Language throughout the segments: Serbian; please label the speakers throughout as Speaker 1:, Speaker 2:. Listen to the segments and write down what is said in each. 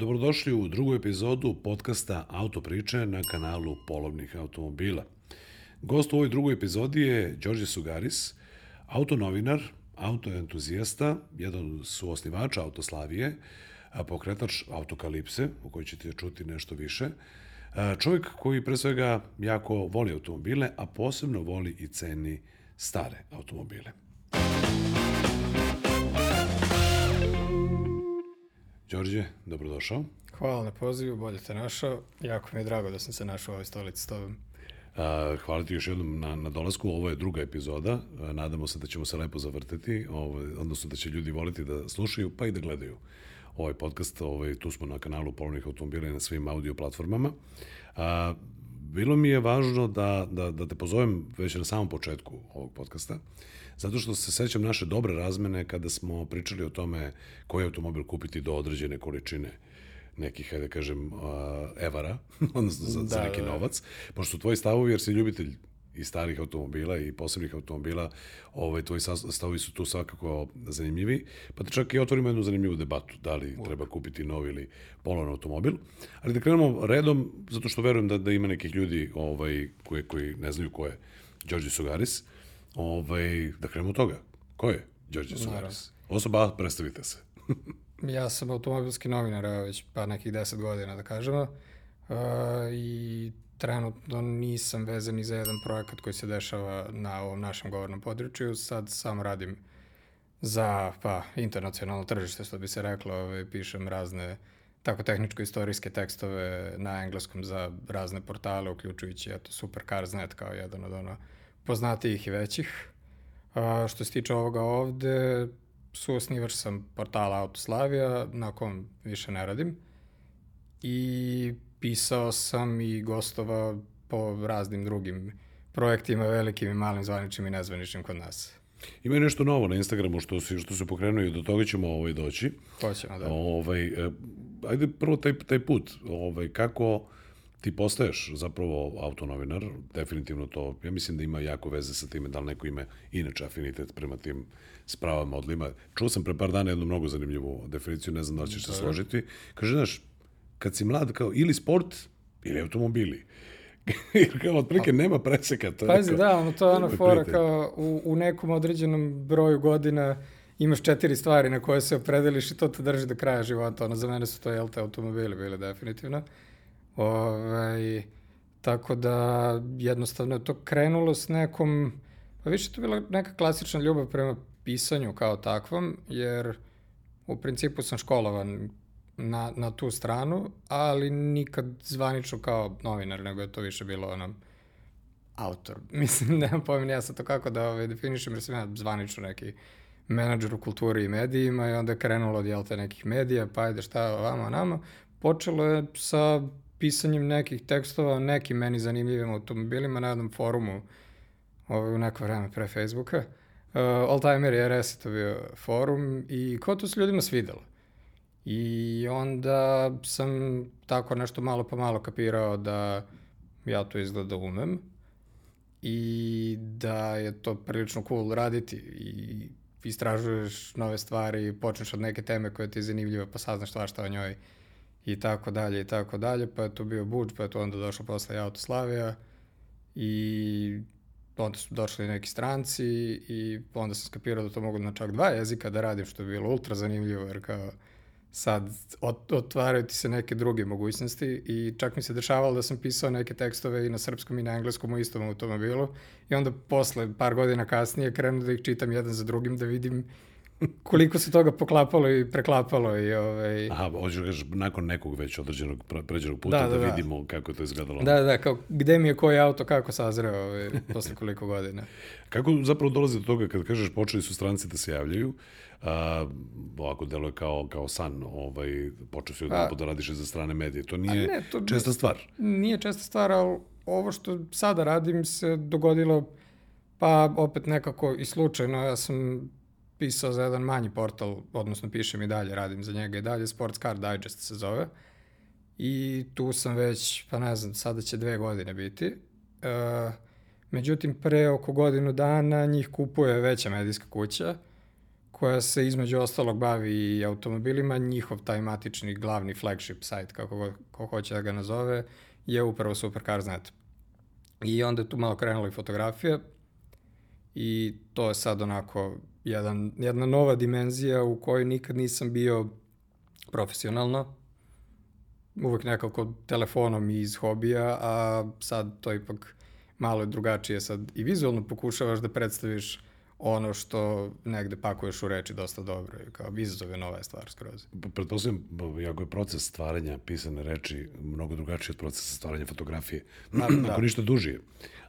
Speaker 1: Dobrodošli u drugu epizodu podcasta Autopriče na kanalu Polovnih automobila. Gost u ovoj drugoj epizodi je Đorđe Sugaris, autonovinar, autoentuzijasta, jedan su osnivača Autoslavije, pokretač Autokalipse, u kojoj ćete čuti nešto više. Čovjek koji pre svega jako voli automobile, a posebno voli i ceni stare automobile. Đorđe, dobrodošao.
Speaker 2: Hvala na pozivu, bolje te našao. Jako mi je drago da sam se našao u ovoj stolici s tobom.
Speaker 1: hvala ti još jednom na, na dolasku. Ovo je druga epizoda. nadamo se da ćemo se lepo zavrteti, ovaj, odnosno da će ljudi voliti da slušaju, pa i da gledaju ovaj podcast. Ovaj, tu smo na kanalu Polovnih automobila i na svim audio platformama. A, bilo mi je važno da, da, da te pozovem već na samom početku ovog podcasta, zato što se sećam naše dobre razmene kada smo pričali o tome koji automobil kupiti do određene količine nekih, hajde da kažem, uh, evara, odnosno za, da, za neki da, da. novac, pošto su tvoji stavovi, jer si ljubitelj i starih automobila i posebnih automobila, ovaj, tvoji stavovi su tu svakako zanimljivi, pa da čak i otvorimo jednu zanimljivu debatu, da li Uvijek. treba kupiti nov ili polovan automobil. Ali da krenemo redom, zato što verujem da, da ima nekih ljudi ovaj, koji, koji ne znaju ko je Đorđe Sugaris, ovaj, da krenemo od toga. Ko je Đorđe Sugaris? Osoba, predstavite se.
Speaker 2: ja sam automobilski novinar, već pa nekih deset godina, da kažemo. Uh, I trenutno nisam vezan ni za jedan projekat koji se dešava na ovom našem govornom području. Sad samo radim za pa, internacionalno tržište, što bi se reklo. Ovaj, pišem razne tako tehničko-istorijske tekstove na engleskom za razne portale, uključujući eto, Supercars.net kao jedan od ono poznatijih i većih. A, što se tiče ovoga ovde, suosnivač sam portala Autoslavija, na kom više ne radim. I pisao sam i gostovao po raznim drugim projektima, velikim i malim, zvaničnim i nezvaničnim kod nas.
Speaker 1: Ima je nešto novo na Instagramu što se, što se pokrenuo i do toga ćemo ovaj doći.
Speaker 2: Hoćemo, da.
Speaker 1: Ovaj, e, ajde prvo taj, taj put, ovaj, kako ti postaješ zapravo autonovinar, definitivno to, ja mislim da ima jako veze sa time, da li neko ima inače afinitet prema tim spravama, odlima. Čuo sam pre par dana jednu mnogo zanimljivu definiciju, ne znam da li ćeš se da. složiti. Kaže, znaš, kad si mlad, kao ili sport, ili automobili. Jer kao otprilike nema preseka.
Speaker 2: To Pazi, da, ono, to je ona fora kao u, u nekom određenom broju godina imaš četiri stvari na koje se opredeliš i to te drži do kraja života. Ono, za mene su to, jel te, automobili bili definitivno. Ove, ovaj, tako da jednostavno je to krenulo s nekom, pa više to bila neka klasična ljubav prema pisanju kao takvom, jer u principu sam školovan na, na tu stranu, ali nikad zvanično kao novinar, nego je to više bilo ono, autor. Mislim, nemam pojma ja sad to kako da ovaj, definišem, jer sam ja zvanično neki menadžer u kulturi i medijima i onda je krenulo od jel te nekih medija, pa ajde šta vama nama. Počelo je sa pisanjem nekih tekstova o nekim meni zanimljivim automobilima na jednom forumu ovaj, u neko vreme pre Facebooka. Uh, Oldtimer je RS to bio forum i ko to se ljudima svidelo. I onda sam tako nešto malo pa malo kapirao da ja to izgleda umem i da je to prilično cool raditi i istražuješ nove stvari, počneš od neke teme koja ti je zanimljiva pa saznaš šta o njoj i tako dalje i tako dalje, pa je to bio Buč, pa je to onda došlo posle Autoslavija i onda su došli neki stranci i onda sam skapirao da to mogu na čak dva jezika da radim, što je bilo ultra zanimljivo, jer kao sad otvaraju ti se neke druge mogućnosti i čak mi se dešavalo da sam pisao neke tekstove i na srpskom i na engleskom u istom automobilu i onda posle par godina kasnije krenu da ih čitam jedan za drugim da vidim koliko se toga poklapalo i preklapalo i ovaj
Speaker 1: Aha, hoćeš nakon nekog već određenog pređenog puta da, da, da, da vidimo kako je to izgledalo.
Speaker 2: Da, da, kao gde mi je koji auto kako sazreo ovaj posle koliko godina.
Speaker 1: kako zapravo dolazi do toga kad kažeš počeli su stranci da se javljaju? a, ovako deluje kao, kao san, ovaj, počeo si odmah da radiš za strane medije. To nije ne, to česta stvar.
Speaker 2: Nije česta stvar, ali ovo što sada radim se dogodilo pa opet nekako i slučajno. Ja sam pisao za jedan manji portal, odnosno pišem i dalje, radim za njega i dalje, Sports Car Digest se zove. I tu sam već, pa ne znam, sada će dve godine biti. E, međutim, pre oko godinu dana njih kupuje veća medijska kuća koja se između ostalog bavi i automobilima, njihov taj matični glavni flagship sajt, kako ko hoće da ga nazove, je upravo Supercars.net. I onda je tu malo krenula i fotografija i to je sad onako jedan, jedna nova dimenzija u kojoj nikad nisam bio profesionalno, uvek nekako telefonom iz hobija, a sad to ipak malo je drugačije. Sad i vizualno pokušavaš da predstaviš ono što negde pakuješ u reči dosta dobro i kao izazov je nova stvar skroz.
Speaker 1: Pretpostavljam, jako je proces stvaranja pisane reči mnogo drugačiji od procesa stvaranja fotografije. Ma, da. Ako ništa dužije.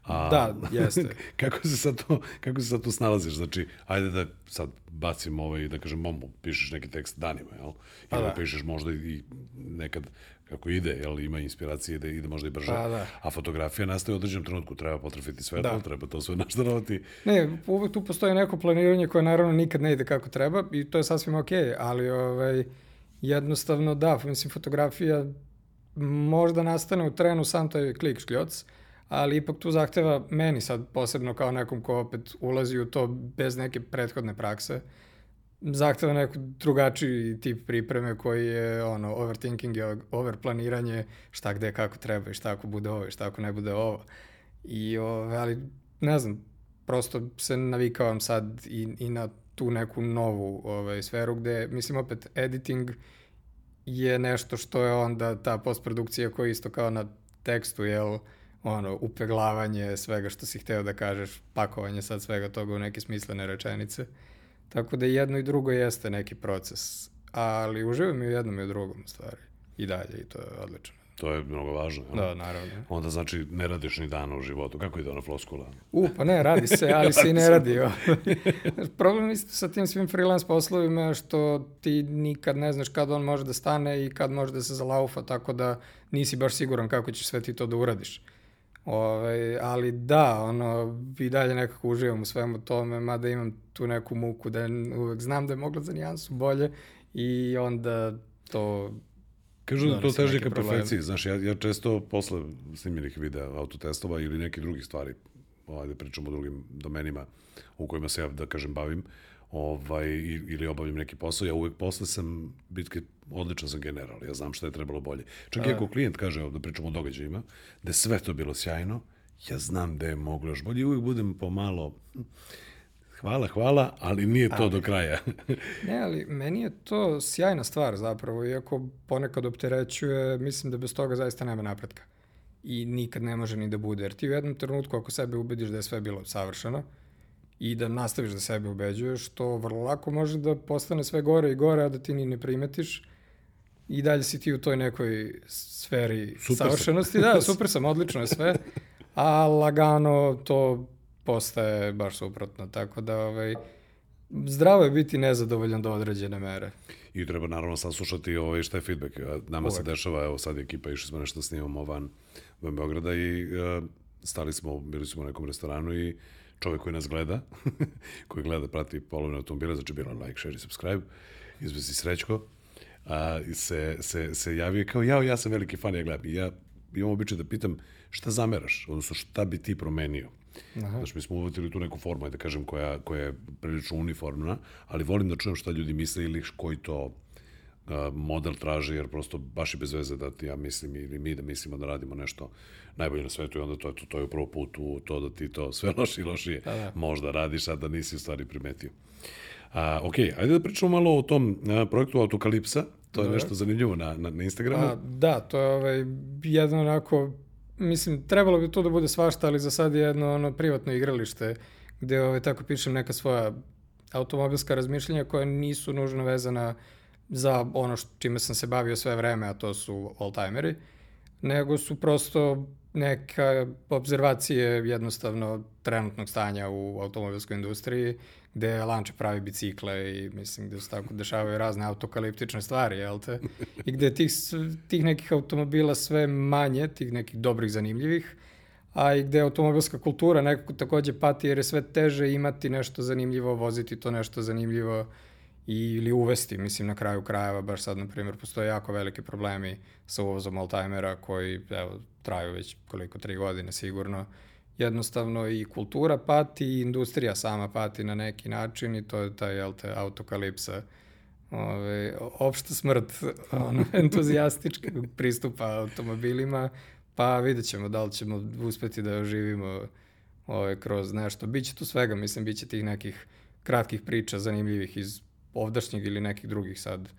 Speaker 2: A, da, jeste.
Speaker 1: kako se sad to, kako se sad tu snalaziš? Znači, ajde da sad bacim ovaj, da kažem, momu, pišeš neki tekst danima, jel? Pa da. pišeš možda i nekad kako ide, jel, ima inspiracije da ide možda i brže,
Speaker 2: pa, da.
Speaker 1: a fotografija nastaje u određenom trenutku, treba potrafiti svetlo, da. treba to sve naštarovati.
Speaker 2: Ne, uvek tu postoji neko planiranje koje naravno nikad ne ide kako treba i to je sasvim okej, okay, ali ovaj, jednostavno da, mislim, fotografija možda nastane u trenu sam taj klik škljoc, ali ipak tu zahteva meni sad posebno kao nekom ko opet ulazi u to bez neke prethodne prakse, zahteva neku drugačiji tip pripreme koji je ono overthinking i overplaniranje šta gde kako treba i šta ako bude ovo i šta ako ne bude ovo. I ove, ali ne znam, prosto se navikavam sad i, i na tu neku novu ovaj, sferu gde, mislim opet, editing je nešto što je onda ta postprodukcija koja isto kao na tekstu, jel, ono, upeglavanje svega što si hteo da kažeš, pakovanje sad svega toga u neke smislene rečenice. Tako da jedno i drugo jeste neki proces, ali uživam i u jednom i u drugom stvari. I dalje, i to je odlično.
Speaker 1: To je mnogo važno.
Speaker 2: Da, naravno.
Speaker 1: Onda znači ne radiš ni dana u životu. Kako ide ona floskula?
Speaker 2: U, pa ne, radi se, ali se i ne radi. Problem isto sa tim svim freelance poslovima što ti nikad ne znaš kad on može da stane i kad može da se zalaufa, tako da nisi baš siguran kako ćeš sve ti to da uradiš. Ove, ovaj, ali da, ono, i dalje nekako uživam u svemu tome, mada imam tu neku muku da uvek znam da je mogla za nijansu bolje i onda to
Speaker 1: Kažu da to teži ka perfekciji, znaš, ja, ja često posle snimljenih videa autotestova ili nekih drugih stvari, ovaj, da pričamo o drugim domenima u kojima se ja, da kažem, bavim, ovaj, ili obavljam neki posao, ja uvek posle sam bitke odličan sam general, ja znam šta je trebalo bolje. Čak i ako klijent kaže, da pričamo o događajima, da sve to bilo sjajno, ja znam da je moglo još bolje i uvek budem pomalo hvala, hvala, ali nije to ali, do kraja.
Speaker 2: ne, ali meni je to sjajna stvar zapravo, iako ponekad opterećuje, mislim da bez toga zaista nema napretka. I nikad ne može ni da bude, jer ti u jednom trenutku ako sebe ubediš da je sve bilo savršeno, i da nastaviš da sebe ubeđuješ, to vrlo lako može da postane sve gore i gore, a da ti ni ne primetiš i dalje si ti u toj nekoj sferi super savršenosti. Sam. Da, super sam, odlično je sve, a lagano to postaje baš suprotno, tako da ovaj, zdravo je biti nezadovoljan do određene mere.
Speaker 1: I treba naravno saslušati ovaj, šta je feedback. Nama Uvek. se dešava, evo sad je ekipa, išli smo nešto snimamo van, van Beograda i uh, stali smo, bili smo u nekom restoranu i čovek koji nas gleda, koji gleda, prati polovne automobile, znači bilo like, share i subscribe, izvesi Srećko, a, se, se, se javio kao, ja, ja sam veliki fan, ja gledam. I ja imam običaj da pitam šta zameraš, odnosno šta bi ti promenio. Aha. Znači, mi smo uvatili tu neku formu, da kažem, koja, koja je prilično uniformna, ali volim da čujem šta ljudi misle ili koji to model traži, jer prosto baš i bez veze da ti ja mislim ili mi da mislimo da radimo nešto najbolje na svetu i onda to, to, to je upravo put u to da ti to sve loši i lošije da, da. možda radiš, a da nisi u stvari primetio. A, ok, ajde da pričamo malo o tom a, projektu Autokalipsa, to je nešto zanimljivo na, na, na Instagramu. A,
Speaker 2: da, to je ovaj, jedno onako, mislim, trebalo bi to da bude svašta, ali za sad je jedno ono privatno igralište gde ovaj, tako pišem neka svoja automobilska razmišljenja koja nisu nužno vezana za ono što, čime sam se bavio sve vreme, a to su oldtimeri, nego su prosto neka observacije jednostavno trenutnog stanja u automobilskoj industriji, gde Lanče pravi bicikle i mislim gde se tako dešavaju razne autokaliptične stvari, jel te? I gde tih, tih nekih automobila sve manje, tih nekih dobrih, zanimljivih, a i gde automobilska kultura nekako takođe pati jer je sve teže imati nešto zanimljivo, voziti to nešto zanimljivo ili uvesti, mislim na kraju krajeva, baš sad na primjer postoje jako veliki problemi sa uvozom Alzheimera koji evo, traju već koliko, tri godine sigurno jednostavno i kultura pati i industrija sama pati na neki način i to je taj, jel te, autokalipsa ove, opšta smrt ono, entuzijastičkog pristupa automobilima, pa vidjet ćemo da li ćemo uspeti da oživimo ove, kroz nešto. Biće tu svega, mislim, biće tih nekih kratkih priča zanimljivih iz ovdašnjeg ili nekih drugih sad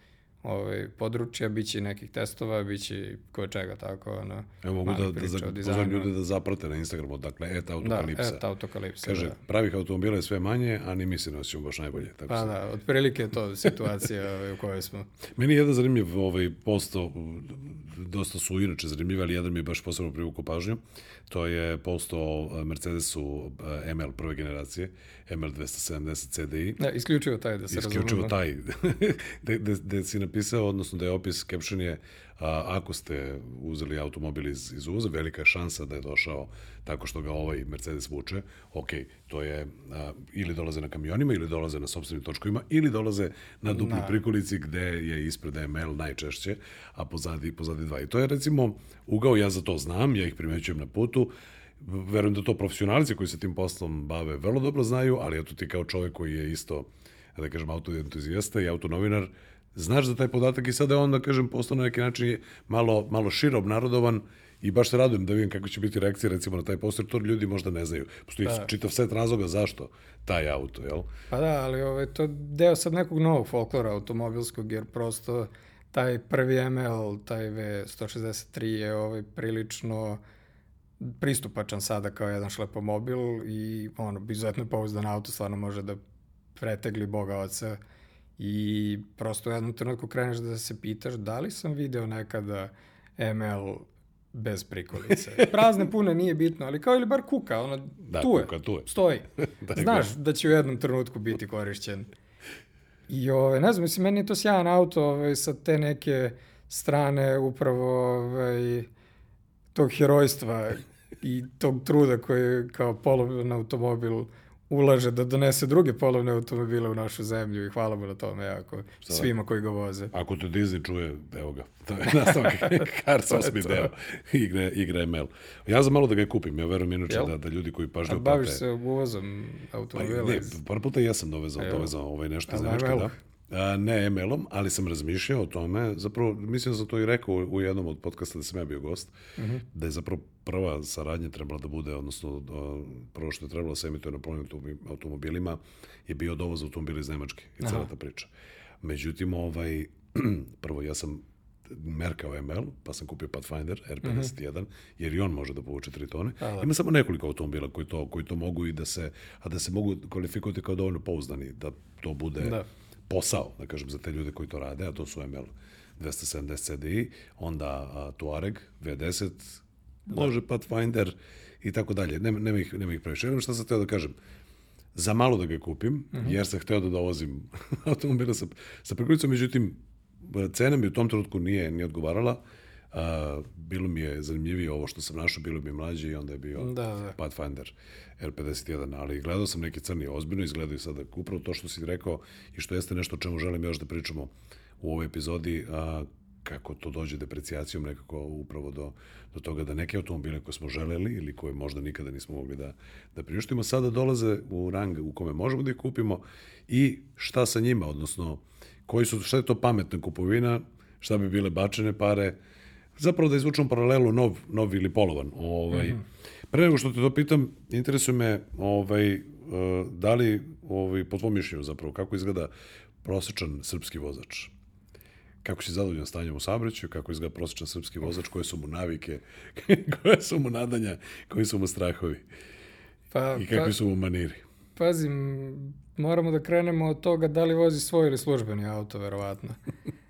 Speaker 2: ovaj, područja, bit će nekih testova, bit će koje čega tako. Ono,
Speaker 1: Evo mogu da, da, da pozovem ljude da zaprate na Instagramu, dakle, et autokalipsa.
Speaker 2: Da, et autokalipsa,
Speaker 1: Kaže,
Speaker 2: da.
Speaker 1: pravih automobila je sve manje, a ni mi se nosimo baš najbolje. Tako
Speaker 2: pa
Speaker 1: se...
Speaker 2: da, otprilike je to situacija ovaj, u kojoj smo.
Speaker 1: Meni je jedan zanimljiv ovaj, posto, dosta su inače zanimljivi, ali jedan mi je baš posebno privukao pažnju. To je posto o Mercedesu eh, ML prve generacije, ML 270 CDI.
Speaker 2: Da, isključivo taj da se
Speaker 1: Isključivo taj, da, da, da si napisao, odnosno da je opis, caption je, a, ako ste uzeli automobil iz, iz uvoza, velika je šansa da je došao tako što ga ovaj Mercedes vuče. Ok, to je, a, ili dolaze na kamionima, ili dolaze na sobstvenim točkovima, ili dolaze na dupli na. prikolici gde je ispred ML najčešće, a pozadi, pozadi dva. I to je recimo ugao, ja za to znam, ja ih primećujem na putu, verujem da to profesionalci koji se tim poslom bave vrlo dobro znaju, ali eto ti kao čovek koji je isto, da kažem, autoentuzijasta i autonovinar, znaš za taj podatak i sada je on, da kažem, postao na neki način malo, malo širo obnarodovan i baš se radujem da vidim kako će biti reakcija recimo na taj poster, to ljudi možda ne znaju. Postoji pa. čitav set razloga zašto taj auto, jel?
Speaker 2: Pa da, ali ovaj, to deo sad nekog novog folklora automobilskog, jer prosto taj prvi ML, taj V163 je ovaj, prilično pristupačan sada kao jedan šlepomobil i ono, izuzetno pouzdan auto stvarno može da pretegli boga oca i prosto u jednom trenutku kreneš da se pitaš da li sam video nekada ML bez prikolice. Prazne pune nije bitno, ali kao ili bar kuka, ono,
Speaker 1: da,
Speaker 2: tu
Speaker 1: kuka,
Speaker 2: je,
Speaker 1: tu je.
Speaker 2: stoji. da Znaš da će u jednom trenutku biti korišćen. I ove, ne znam, mislim, meni je to sjajan auto ove, sa te neke strane upravo ove, tog herojstva i tog truda koji je kao polovan automobil ulaže da donese druge polovne automobile u našu zemlju i hvala mu na tome jako Šta svima koji ga voze.
Speaker 1: Ako te Disney čuje, evo ga, to je nastavak Cars 8. deo igre, igre ML. Ja znam malo da ga kupim, ja verujem inače da, da ljudi koji pažnju
Speaker 2: prate... A baviš se uvozom automobila? Pa,
Speaker 1: ne, par puta ja sam dovezao, dovezao ovaj nešto iz Nemačke, da. A, ne ML-om, ali sam razmišljao o tome, zapravo mislim da sam to i rekao u jednom od podcasta da sam ja bio gost, uh mhm. -huh. da je zapravo prva saradnja trebala da bude, odnosno prvo što je trebalo da se emituje na plovnim automobilima je bio dovoz automobila iz Nemačke i cela ta priča. Međutim, ovaj, prvo ja sam merkao ML, pa sam kupio Pathfinder R51, uh -huh. jer i on može da povuče 3 tone. A, da. Ima samo nekoliko automobila koji to, koji to mogu i da se, a da se mogu kvalifikovati kao dovoljno pouzdani, da to bude da posao, da kažem, za te ljude koji to rade, a to su ML 270 CDI, onda a, Tuareg V10, da. može Pathfinder i tako dalje. Nema, nema, ih, nema ih previše. Nema šta sam teo da kažem. Za malo da ga kupim, mhm. -huh. jer sam hteo da dovozim automobila sa, sa prikolicom, međutim, cena mi u tom trenutku nije, nije odgovarala. Uh, bilo mi je zanimljivije ovo što sam našao, bilo mi je mlađe i onda je bio da, da. Pathfinder R51, ali gledao sam neki crni ozbiljno, izgledaju sada upravo to što si rekao i što jeste nešto o čemu želim još da pričamo u ovoj epizodi, a, kako to dođe deprecijacijom nekako upravo do, do toga da neke automobile koje smo želeli ili koje možda nikada nismo mogli da, da priuštimo, sada dolaze u rang u kome možemo da ih kupimo i šta sa njima, odnosno koji su, šta je to pametna kupovina, šta bi bile bačene pare, zapravo da izvučemo paralelu nov, nov ili polovan. Ovaj, mm -hmm. Pre nego što te to pitam, interesuje me ovaj, uh, da li, ovaj, po tvom mišljenju zapravo, kako izgleda prosečan srpski vozač? Kako si zadovoljan stanjem u saobraćaju, kako izgleda prosečan srpski vozač, koje su mu navike, koje su mu nadanja, koji su mu strahovi pa, i kakvi pa, su mu maniri?
Speaker 2: Pazim, moramo da krenemo od toga da li vozi svoj ili službeni auto, verovatno.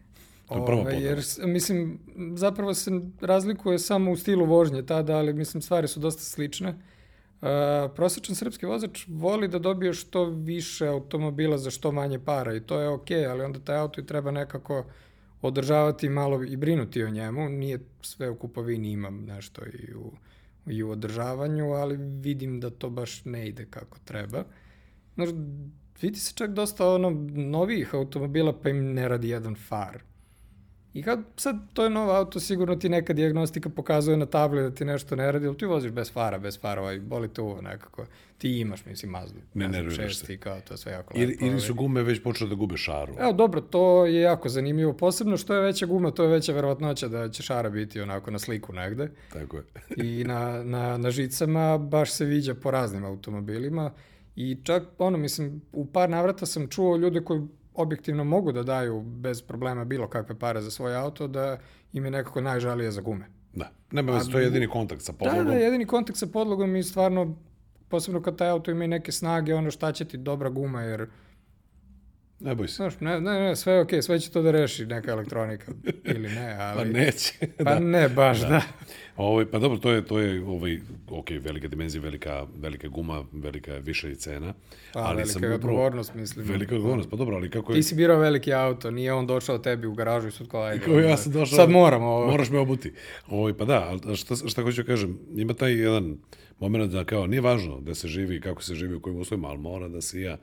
Speaker 1: To je Ove,
Speaker 2: jer, mislim, zapravo se razlikuje samo u stilu vožnje tada, ali mislim stvari su dosta slične. Uh, prosječan srpski vozač voli da dobije što više automobila za što manje para i to je okej, okay, ali onda taj auto i treba nekako održavati malo i brinuti o njemu. Nije sve u kupovini, imam nešto i u, i u održavanju, ali vidim da to baš ne ide kako treba. Znaš, vidi se čak dosta ono novih automobila pa im ne radi jedan far I kad sad to je novo auto, sigurno ti neka diagnostika pokazuje na tabli da ti nešto ne radi, ali ti voziš bez fara, bez fara, ovaj, boli te uvo nekako. Ti imaš, mislim, Mazdu.
Speaker 1: Ne nerviraš
Speaker 2: se. kao to sve jako
Speaker 1: ili, lepo. Ili su ovaj. gume već počele da gube šaru.
Speaker 2: Evo, dobro, to je jako zanimljivo. Posebno što je veća guma, to je veća verovatnoća da će šara biti onako na sliku negde.
Speaker 1: Tako je.
Speaker 2: I na, na, na žicama baš se viđa po raznim automobilima. I čak, ono, mislim, u par navrata sam čuo ljude koji objektivno mogu da daju bez problema bilo kakve pare za svoj auto, da im je nekako najžalije za gume.
Speaker 1: Da, nema veze, to je jedini kontakt sa podlogom.
Speaker 2: Da, da, jedini kontakt sa podlogom i stvarno, posebno kad taj auto ima i neke snage, ono šta će ti dobra guma, jer
Speaker 1: Ne boj se.
Speaker 2: Znaš, ne, ne, ne, sve je okej, okay, sve će to da reši neka elektronika ili ne, ali...
Speaker 1: pa neće.
Speaker 2: Pa da. ne, baš, da. da.
Speaker 1: Ovaj, pa dobro, to je, to je ovaj, ok, velika dimenzija, velika, velika guma, velika više i cena.
Speaker 2: Pa, ali velika sam je odgovornost, mislim.
Speaker 1: Velika odgovornost, pa dobro, ali kako
Speaker 2: je... Ti si birao veliki auto, nije on došao tebi u garažu i sad kao, ajde.
Speaker 1: Kao ja sam došao...
Speaker 2: Sad moram ovo.
Speaker 1: Moraš me obuti. Ovaj, pa da, ali šta, šta hoću da kažem, ima taj jedan moment da kao, nije važno da se živi, kako se živi, u kojim uslovima, ali mora da se ja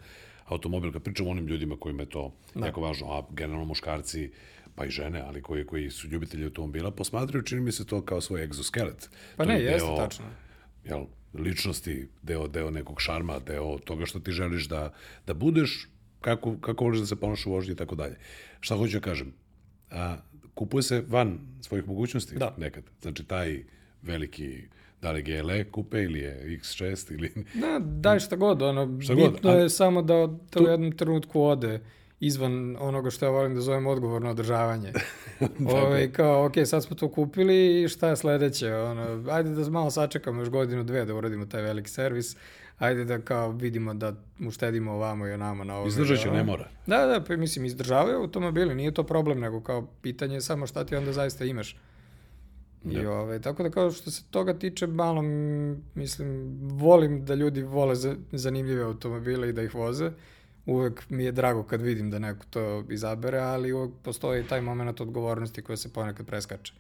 Speaker 1: automobil, kad pričamo onim ljudima kojima je to da. jako važno, a generalno muškarci, pa i žene, ali koji, koji su ljubitelji automobila, posmatraju, čini mi se to kao svoj egzoskelet.
Speaker 2: Pa to ne, je jeste deo, tačno.
Speaker 1: Jel, ličnosti, deo, deo nekog šarma, deo toga što ti želiš da, da budeš, kako, kako voliš da se ponaš u vožnji i tako dalje. Šta hoću da kažem? A, kupuje se van svojih mogućnosti
Speaker 2: da.
Speaker 1: nekad. Znači, taj veliki da li GLE kupe ili je X6 ili...
Speaker 2: Da, daj šta god, ono, šta bitno god, je samo da to tu... u jednom trenutku ode izvan onoga što ja volim da zovem odgovorno održavanje. Ove, ovaj, kao, ok, sad smo to kupili i šta je sledeće? Ono, ajde da malo sačekamo još godinu, dve da uradimo taj veliki servis. Ajde da kao vidimo da uštedimo ovamo i onamo na ovo.
Speaker 1: Izdržat će, ne mora.
Speaker 2: Da, da, pa mislim, izdržavaju automobili, nije to problem, nego kao pitanje je samo šta ti onda zaista imaš. I ove, ovaj, tako da kao što se toga tiče, malo, mislim, volim da ljudi vole za, zanimljive automobile i da ih voze. Uvek mi je drago kad vidim da neko to izabere, ali uvek postoji taj moment odgovornosti koja se ponekad preskače.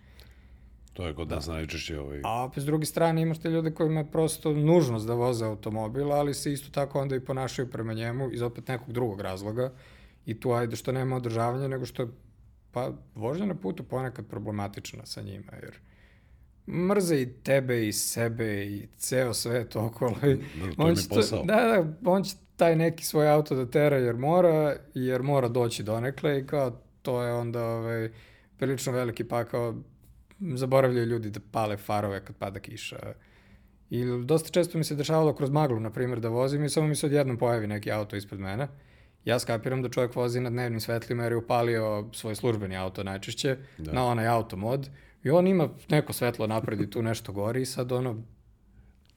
Speaker 1: To je kod da. nas najčešće ovaj...
Speaker 2: A s druge strane imaš te ljude kojima je prosto nužnost da voze automobil, ali se isto tako onda i ponašaju prema njemu iz opet nekog drugog razloga. I tu ajde što nema održavanja, nego što je pa vožnja na putu ponekad problematična sa njima, jer mrze i tebe i sebe i ceo svet okolo.
Speaker 1: Da, to on će posao.
Speaker 2: da, da, on će taj neki svoj auto da tera jer mora, jer mora doći donekle i kao to je onda ovaj, prilično veliki pakao. Zaboravljaju ljudi da pale farove kad pada kiša. I dosta često mi se dešavalo kroz maglu, na primjer, da vozim i samo mi se odjednom pojavi neki auto ispred mene. Ja skapiram da čovjek vozi na dnevnim svetlima jer je upalio svoj službeni auto najčešće da. na onaj auto mod I on ima neko svetlo napred i tu nešto gori i sad ono,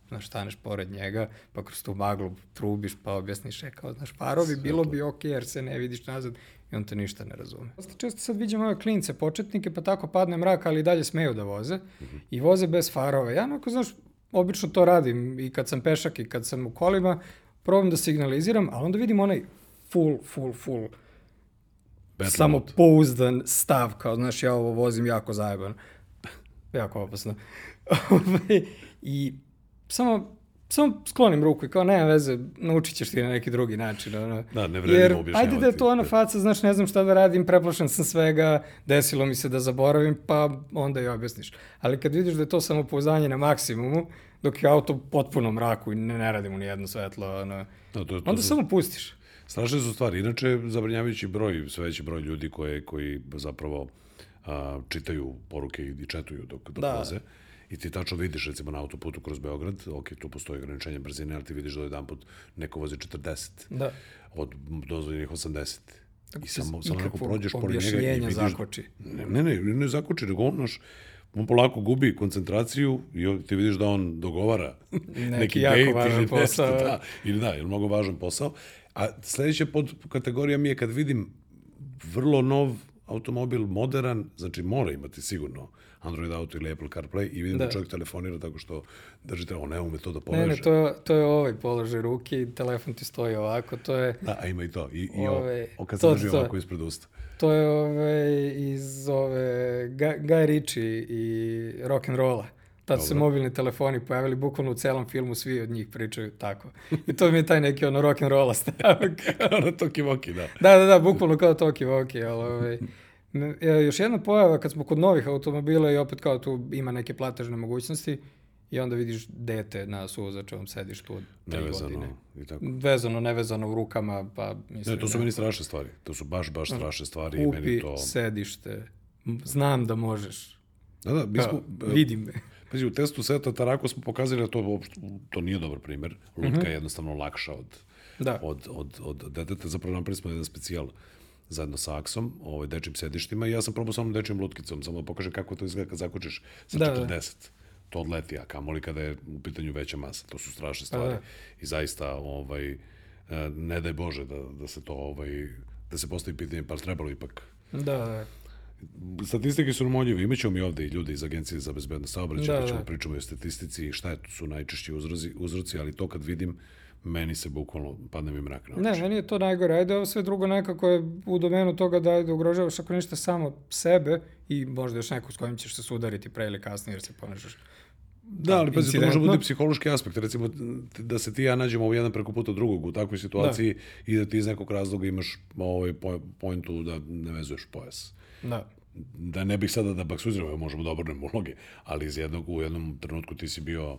Speaker 2: znaš, staneš pored njega, pa kroz tu maglu trubiš, pa objasniš, e, kao, znaš, parovi, bilo bi okej, okay, jer se ne vidiš nazad i on te ništa ne razume. Često sad vidim ove klince, početnike, pa tako padne mrak, ali dalje smeju da voze mm -hmm. i voze bez farova. Ja, onako, znaš, obično to radim i kad sam pešak i kad sam u kolima, probam da signaliziram, ali onda vidim onaj full, full, full samo pouzdan stav, kao, znaš, ja ovo vozim jako zajeban. Jako opasno. Ovaj, I samo samo sklonim ruku i kao nema veze, naučit ćeš ti na neki drugi način. Ono.
Speaker 1: Da, ne vredim Jer, objašnjavati.
Speaker 2: Ajde da je to ona faca, znaš, ne znam šta da radim, preplašen sam svega, desilo mi se da zaboravim, pa onda i objasniš. Ali kad vidiš da je to samopouzdanje na maksimumu, dok je auto potpuno mraku i ne, ne radi mu ni jedno svetlo, ono, da, to, to, onda to, samo pustiš.
Speaker 1: Strašne su stvari. Inače, zabrinjavajući broj, sve veći broj ljudi koje, koji zapravo a, čitaju poruke i četuju dok, dok da. voze. I ti tačno vidiš, recimo, na autoputu kroz Beograd, ok, tu postoji ograničenje brzine, ali ti vidiš da jedan put neko vozi 40.
Speaker 2: Da.
Speaker 1: Od dozvoljenih 80.
Speaker 2: Tako I samo, samo ako prođeš pored njega i vidiš... zakoči.
Speaker 1: Ne, ne, ne, ne zakoči, nego on, naš, on polako gubi koncentraciju i ti vidiš da on dogovara
Speaker 2: neki, neki jako važan posao. Nešto,
Speaker 1: da, ili da, je mnogo važan posao. A sledeća pod kategorija mi je kad vidim vrlo nov automobil, modern, znači mora imati sigurno Android Auto ili Apple CarPlay i vidim da, da čovjek telefonira tako što drži telefon, ne ume to da poveže.
Speaker 2: Ne, ne, to je, to je ovaj položaj ruke i telefon ti stoji ovako, to je...
Speaker 1: Da, a ima i to, i, i ove, ovaj, o, kad se drži to, ovako ispred usta.
Speaker 2: To je ove, iz ove Guy Ritchie i rock and rolla. Tad su se mobilni telefoni pojavili, bukvalno u celom filmu svi od njih pričaju tako. I to mi je taj neki ono rock and rolla stavak.
Speaker 1: ono Toki Voki, da.
Speaker 2: Da, da, da, bukvalno kao Toki Voki, ali ovaj, još jedna pojava kad smo kod novih automobila i opet kao tu ima neke platežne mogućnosti i onda vidiš dete na suvozačevom sedištu od tri
Speaker 1: Nevezano
Speaker 2: godine.
Speaker 1: i tako.
Speaker 2: Vezano, nevezano u rukama, pa mislim...
Speaker 1: Ne, to su
Speaker 2: da.
Speaker 1: meni strašne stvari. To su baš, baš strašne stvari i meni
Speaker 2: Kupi
Speaker 1: to...
Speaker 2: sedište, znam da možeš.
Speaker 1: Da, da, mi
Speaker 2: Kao,
Speaker 1: smo, e,
Speaker 2: vidi me.
Speaker 1: Pazi, u testu seta Tarako smo pokazali da to, uopšte, to nije dobar primer. Lutka
Speaker 2: Mhm.
Speaker 1: je jednostavno lakša od,
Speaker 2: Da.
Speaker 1: od, od, od deteta. Zapravo napravili smo jedan specijal zajedno sa Aksom, ovaj, dečim sedištima i ja sam probao samo dečim lutkicom, samo da pokažem kako to izgleda kad zakučeš sa
Speaker 2: Da,
Speaker 1: 40.
Speaker 2: da.
Speaker 1: To odleti, a kamoli kada je u pitanju veća masa. To su strašne stvari.
Speaker 2: da.
Speaker 1: I zaista, ovaj, e, ne daj Bože da, da se to, ovaj, da se postavi pitanje, pa trebalo ipak
Speaker 2: Da, da.
Speaker 1: Statistike su nam oljive. Imaćemo mi ovde i ljude iz Agencije za bezbednost saobraćaja,
Speaker 2: Da,
Speaker 1: pa ćemo
Speaker 2: da.
Speaker 1: pričamo o statistici i šta je, su najčešći uzroci, uzroci, ali to kad vidim, meni se bukvalno padne mi mrak na
Speaker 2: Ne,
Speaker 1: oči.
Speaker 2: meni je to najgore. Ajde, ovo sve drugo nekako je u domenu toga da ajde ugrožavaš ako ništa samo sebe i možda još neko s kojim ćeš se sudariti pre ili kasnije jer se ponašaš
Speaker 1: Da, ali pazi, to može biti psihološki aspekt. Recimo, da se ti ja nađemo u jedan preko puta drugog u takvoj situaciji i da ti iz nekog razloga imaš ovaj po- pointu da ne vezuješ pojas.
Speaker 2: Da.
Speaker 1: da ne bih sada da baksuziramo, možemo da obrnemo uloge, ali iz jednog, u jednom trenutku ti si bio uh,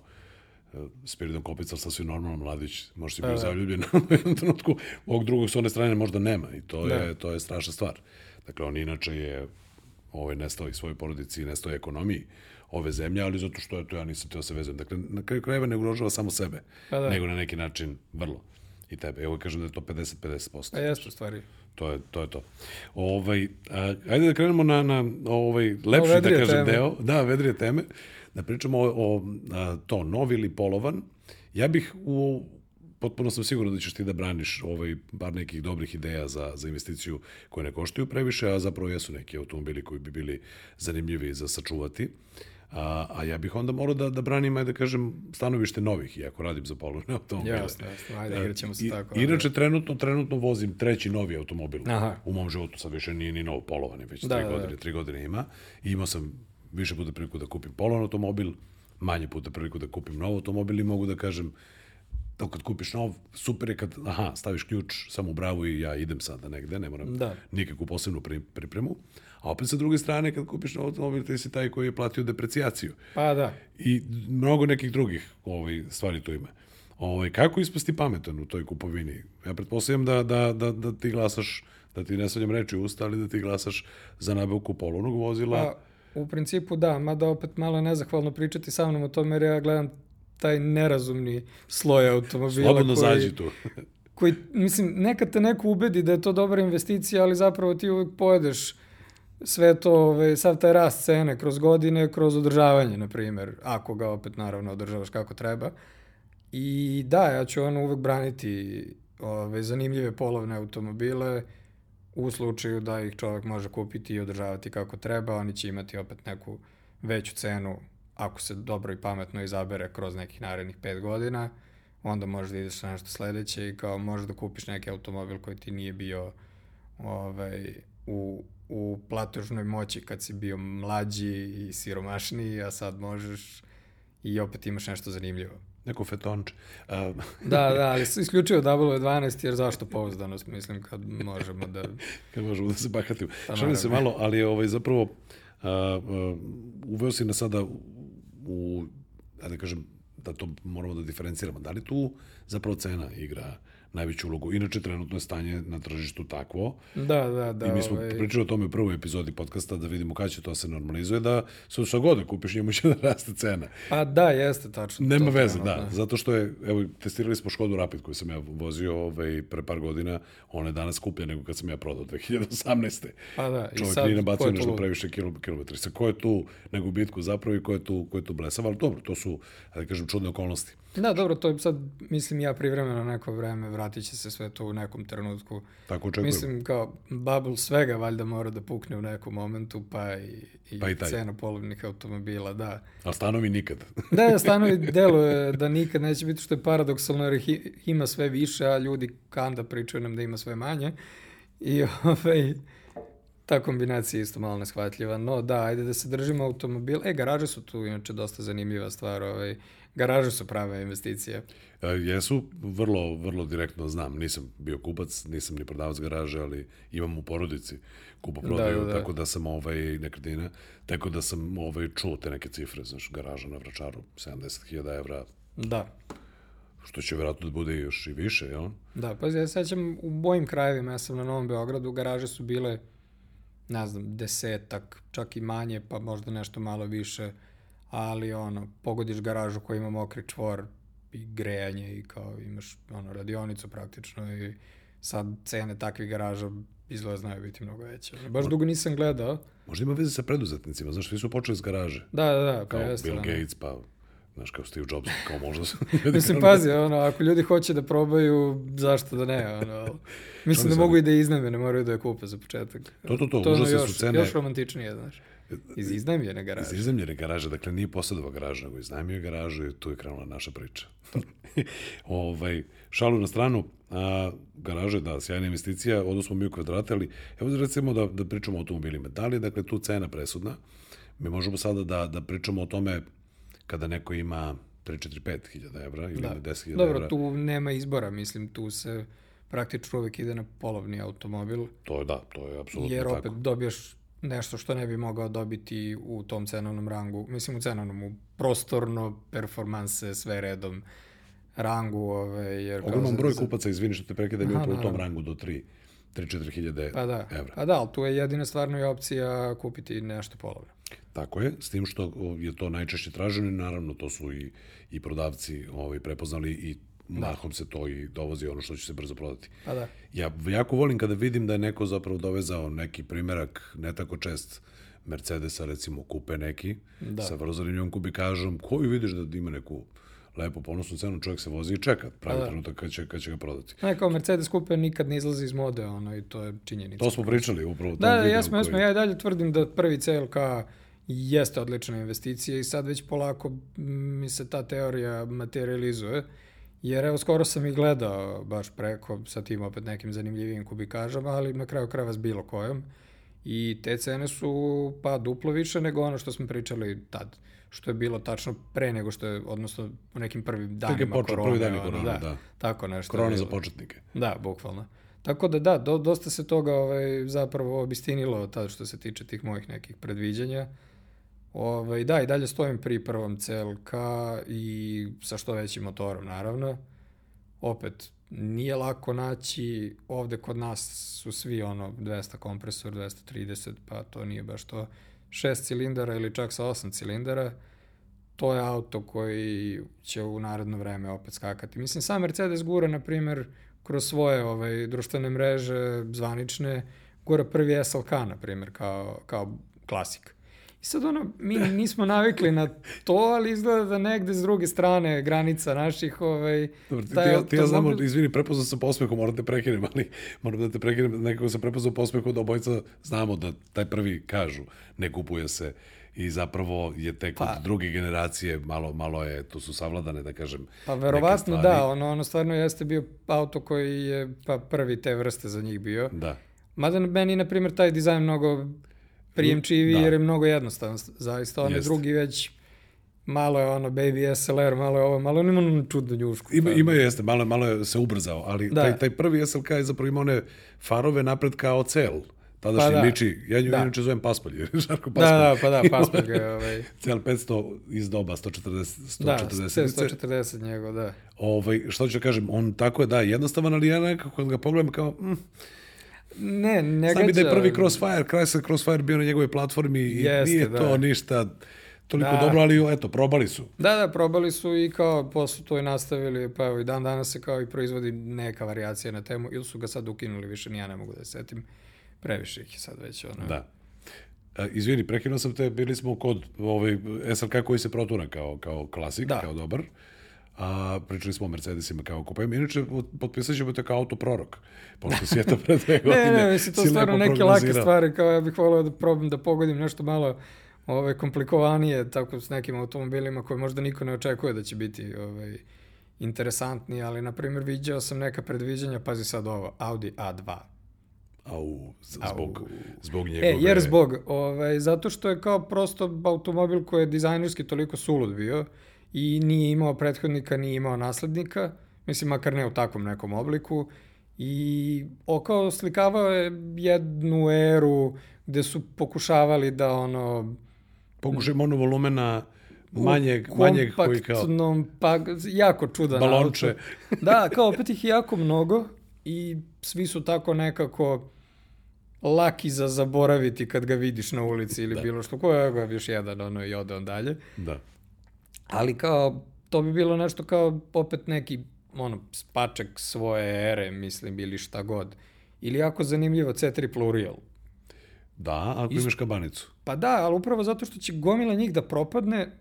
Speaker 1: Spiridon Kopica, sasvim normalno mladić, možda si bio zaljubljen u jednom trenutku, ovog drugog s one strane možda nema i to, je, to je strašna stvar. Dakle, on inače je ovaj, nestao i svojoj porodici i nestao i ekonomiji ove zemlje, ali zato što je to ja nisam teo da se vezujem. Dakle, na kraju krajeva ne ugrožava samo sebe,
Speaker 2: Pa da.
Speaker 1: nego na neki način vrlo i tebe. Evo kažem da je to 50-50%.
Speaker 2: A jeste u stvari.
Speaker 1: To je to. Je to. Ovaj, a, ajde da krenemo na, na ovaj lepši, da kažem,
Speaker 2: teme.
Speaker 1: deo. Da, vedrije teme. Da pričamo o, o a, to, novi ili polovan. Ja bih u potpuno sam siguran da ćeš ti da braniš ovaj, bar nekih dobrih ideja za, za investiciju koje ne koštaju previše, a zapravo jesu neki automobili koji bi bili zanimljivi za sačuvati. A, a ja bih onda morao da, da branim, ajde da kažem, stanovište novih, iako radim za polovne automobile.
Speaker 2: Jasno, jasno. Ajde, igrat ćemo se
Speaker 1: I-
Speaker 2: tako.
Speaker 1: Inače, trenutno, trenutno vozim treći novi automobil.
Speaker 2: Aha.
Speaker 1: U mom životu sad više nije ni novo polovani, već
Speaker 2: Da,
Speaker 1: tri
Speaker 2: da, da.
Speaker 1: godine, tri godine ima. I imao sam više puta priliku da kupim polovan automobil, manje puta priliku da kupim nov automobil i mogu da kažem, to kad kupiš nov, super je kad, aha, staviš ključ samo u bravu i ja idem sada negde, ne moram
Speaker 2: Da.
Speaker 1: nikakvu posebnu pri, pripremu. A opet sa druge strane, kad kupiš nov automobil, ti si taj koji je platio deprecijaciju
Speaker 2: Pa da.
Speaker 1: i mnogo nekih drugih ovaj, stvari tu ima. Ovaj, kako ispasti pametan u toj kupovini? Ja pretpostavljam da, da, da, da ti glasaš, da ti ne svaljam reči u usta, ali da ti glasaš za nabavku polovnog vozila.
Speaker 2: Pa, u principu da, mada opet malo je nezahvalno pričati sa mnom o tome jer ja gledam taj nerazumni sloj automobila
Speaker 1: Slobodno
Speaker 2: koji,
Speaker 1: zađi tu.
Speaker 2: koji, mislim, nekad te neko ubedi da je to dobra investicija, ali zapravo ti uvijek pojedeš sve to, ove, sav taj rast cene kroz godine, kroz održavanje, na primjer, ako ga opet naravno održavaš kako treba. I da, ja ću ono uvek braniti ove, zanimljive polovne automobile u slučaju da ih čovjek može kupiti i održavati kako treba, oni će imati opet neku veću cenu ako se dobro i pametno izabere kroz nekih narednih pet godina, onda možeš da ideš na nešto sledeće i kao možeš da kupiš neki automobil koji ti nije bio ovaj, u, u platežnoj moći kad si bio mlađi i siromašniji, a sad možeš i opet imaš nešto zanimljivo.
Speaker 1: Neko fetonče. A,
Speaker 2: Da, da, ali isključivo W12 jer zašto pouzdanost, mislim, kad možemo da...
Speaker 1: kad možemo da se bahatimo.
Speaker 2: Pa
Speaker 1: Šalim se malo, ali je ovaj, zapravo a, a, uveo si nas sada u, da kažem, da to moramo da diferenciramo. Da li tu zapravo cena igra najveću ulogu? Inače, trenutno je stanje na tržištu takvo,
Speaker 2: Da, da, da.
Speaker 1: I mi smo
Speaker 2: ovaj,
Speaker 1: pričali o tome u prvoj epizodi podcasta da vidimo kada će to se normalizuje, da su šta god da kupiš njemu će da raste cena.
Speaker 2: Pa da, jeste tačno.
Speaker 1: Nema
Speaker 2: to
Speaker 1: veze,
Speaker 2: trenutno.
Speaker 1: da. Zato što je, evo, testirali smo Škodu Rapid koju sam ja vozio ovaj, pre par godina, ona je danas skuplja nego kad sam ja prodao 2018.
Speaker 2: Pa da, i
Speaker 1: Čovjek
Speaker 2: sad,
Speaker 1: nije nabacio
Speaker 2: tu
Speaker 1: nešto
Speaker 2: lud?
Speaker 1: previše kilo- kilometri. Sa ko je tu na gubitku zapravo i ko je tu, ko je tu blesav, ali dobro, to su, da kažem, čudne okolnosti.
Speaker 2: Da, dobro, to je sad, mislim ja privremeno neko vreme, vratit će se sve to u nekom trenutku.
Speaker 1: Tako očekujem.
Speaker 2: Mislim, kao, bubble svega valjda mora da pukne u nekom momentu, pa i, i,
Speaker 1: Pa i taj.
Speaker 2: cena polovnih automobila, da.
Speaker 1: Ali stanovi nikad.
Speaker 2: Da, stanovi deluje da nikad neće biti što je paradoksalno jer ih ima sve više, a ljudi kanda pričaju nam da ima sve manje. I ovaj, ta kombinacija je isto malo neshvatljiva. No da, ajde da se držimo automobil. E, garaže su tu inače dosta zanimljiva stvar. Ovaj, garaže su prave investicije.
Speaker 1: E, jesu, vrlo, vrlo direktno znam. Nisam bio kupac, nisam ni prodavac garaže, ali imam u porodici kupo prodaju, da, da, da. tako da sam ovaj nekretnina, tako da sam ovaj čuo te neke cifre, znaš, garaža na Vračaru, 70.000 evra.
Speaker 2: Da.
Speaker 1: Što će vjerojatno da bude još i više, jel?
Speaker 2: Da, pa ja sećam u mojim krajevima, ja sam na Novom Beogradu, garaže su bile, ne znam, desetak, čak i manje, pa možda nešto malo više, ali ono, pogodiš garažu koja ima mokri čvor i grejanje i kao imaš ono, radionicu praktično i sad cene takvih garaža izgleda znaju biti mnogo veće. Baš dugo nisam gledao.
Speaker 1: Možda ima veze sa preduzetnicima, znaš, svi su počeli s garaže.
Speaker 2: Da, da, da.
Speaker 1: Pa kao jeste, Bill Gates, pa znaš, kao Steve Jobs, kao možda su...
Speaker 2: Mislim, pazi, ono, ako ljudi hoće da probaju, zašto da ne, ono, mislim da mogu i da iznajme, ne moraju da je kupe za početak.
Speaker 1: To, to, to, to užasne su cene.
Speaker 2: Još romantičnije, znaš. Iz iznajmljene garaže.
Speaker 1: Iz iznajmljene garaže, dakle nije posjedova garaža, nego iznajmio garažu i tu je krenula naša priča. ovaj, šalu na stranu, a, garaže, da, sjajna investicija, odnosno mi u kvadrate, ali evo da recimo da, da pričamo o automobilima. Da li je, dakle, tu cena presudna? Mi možemo sada da, da pričamo o tome kada neko ima 3, 4, 5 hiljada evra ili da. 10 hiljada
Speaker 2: evra. Dobro, tu nema izbora, mislim, tu se praktično uvek ide na polovni automobil.
Speaker 1: To je da, to je apsolutno tako.
Speaker 2: Jer opet dobiješ nešto što ne bi mogao dobiti u tom cenovnom rangu, mislim u cenovnom, u prostorno, performanse, sve redom rangu. Ove, jer
Speaker 1: Ogroman broj kupaca, izvini što te prekidam, je upravo u tom rangu do 3 3-4 hiljade
Speaker 2: pa da,
Speaker 1: evra.
Speaker 2: Pa da, ali tu je jedina stvarno opcija kupiti nešto polovno.
Speaker 1: Tako je, s tim što je to najčešće traženo i naravno to su i, i prodavci ovaj, prepoznali i. mahom se to i dovozi ono što će se brzo prodati.
Speaker 2: Pa da.
Speaker 1: Ja jako volim kada vidim da je neko zapravo dovezao neki primerak, ne tako čest, Mercedesa, recimo, kupe neki, da. sa vrlo zanimljivom kubikažom, koju vidiš da ima neku lepo ponosnu cenu, čovjek se vozi i čeka pravi da. trenutak kad će, kad će ga prodati.
Speaker 2: Ne, kao Mercedes kupe nikad ne izlazi iz mode, ono, i to je činjenica.
Speaker 1: To smo pričali upravo.
Speaker 2: Da, da, jesmo, jesmo, ja i dalje tvrdim da prvi CLK jeste odlična investicija i sad već polako mi se ta teorija materializuje. Jer evo, skoro sam i gledao baš preko sa tim opet nekim zanimljivim kubikažama, ali na kraju krajeva s bilo kojom. I te cene su pa duplo više nego ono što smo pričali tad što je bilo tačno pre nego što je, odnosno u nekim prvim danima počet, korone.
Speaker 1: Prvi dan korona, da,
Speaker 2: da. Tako nešto.
Speaker 1: Korona za početnike.
Speaker 2: Da, bukvalno. Tako da da, do, dosta se toga ovaj, zapravo obistinilo tad što se tiče tih mojih nekih predviđanja. Ovaj, da, i dalje stojim pri prvom CLK i sa što većim motorom, naravno. Opet, nije lako naći, ovde kod nas su svi ono 200 kompresor, 230, pa to nije baš to. 6 cilindara ili čak sa 8 cilindara, to je auto koji će u naredno vreme opet skakati. Mislim, sam Mercedes gura, na primjer, kroz svoje ovaj, društvene mreže zvanične, gura prvi SLK, na primjer, kao, kao klasik. I sad ono, mi nismo navikli na to, ali izgleda da negde s druge strane granica naših, ovaj...
Speaker 1: Dobro, ti, taj, ti, ja znam, izvini, prepoznao sam posmehom, moram te prekinem, ali moram da te prekinem, nekako sam prepoznao posmehom da obojica znamo da taj prvi kažu, ne kupuje se i zapravo je tek pa, od druge generacije malo malo je to su savladane da kažem
Speaker 2: pa verovatno da ono ono stvarno jeste bio auto koji je pa prvi te vrste za njih bio.
Speaker 1: Da.
Speaker 2: Mada meni na primjer taj dizajn mnogo prijemčivi da. jer je mnogo jednostavan. Zaista, onaj drugi već malo je ono baby SLR, malo je ovo, malo on ima ono čudnu njušku.
Speaker 1: Ima, ima jeste, malo, malo je se ubrzao, ali da. taj, taj prvi SLK je zapravo imao one farove napred kao cel. Tadašnji pa da. liči, ja nju da. inače zovem Paspalj, jer Žarko Paspalj.
Speaker 2: Da, da, pa da, Paspalj ga je ovaj...
Speaker 1: Cel 500 iz doba, 140, 140.
Speaker 2: Da, 140 njegov, da.
Speaker 1: Ovaj, što ću da kažem, on tako je, da, jednostavan, ali ja nekako kad ga pogledam kao, mm,
Speaker 2: Ne, ne
Speaker 1: Znam bi da je prvi Crossfire, Chrysler Crossfire bio na njegovoj platformi i Jeste, nije da. to ništa toliko da. dobro, ali eto, probali su.
Speaker 2: Da, da, probali su i kao posle to i nastavili, pa evo i dan danas se kao i proizvodi neka variacija na temu, ili su ga sad ukinuli više, ni ja ne mogu da se setim, previše ih je sad već ono.
Speaker 1: Da. A, izvini, prekinuo sam te, bili smo kod ovaj, SLK koji se protura kao, kao klasik, da. kao dobar a pričali smo o Mercedesima kao kupajima. Inače, potpisat ćemo te kao auto prorok, pošto si je to pre dve godine.
Speaker 2: ne, ne, mislim, to stvarno neke lake stvari, kao ja bih volio da probam da pogodim nešto malo ove, komplikovanije, tako s nekim automobilima koje možda niko ne očekuje da će biti ovaj, interesantni, ali, na primjer, viđao sam neka predviđanja, pazi sad ovo, Audi A2.
Speaker 1: Au, zbog, Au. zbog njegove...
Speaker 2: E, jer zbog, ovaj, zato što je kao prosto automobil koji je dizajnerski toliko sulud bio i nije imao prethodnika, nije imao naslednika, mislim, makar ne u takvom nekom obliku, i okao slikavao je jednu eru gde su pokušavali da ono...
Speaker 1: Pokušaj monovolumena manjeg, manjeg koji kao...
Speaker 2: pa jako čudan
Speaker 1: Balonče.
Speaker 2: Auto. Da, kao opet ih jako mnogo i svi su tako nekako laki za zaboraviti kad ga vidiš na ulici ili da. bilo što. Ko je ga još jedan ono i ode on dalje.
Speaker 1: Da.
Speaker 2: Ali kao, to bi bilo nešto kao opet neki ono, spaček svoje ere, mislim, ili šta god. Ili jako zanimljivo C3 Plurial.
Speaker 1: Da, ako Isto, imaš kabanicu.
Speaker 2: Pa da, ali upravo zato što će gomila njih da propadne,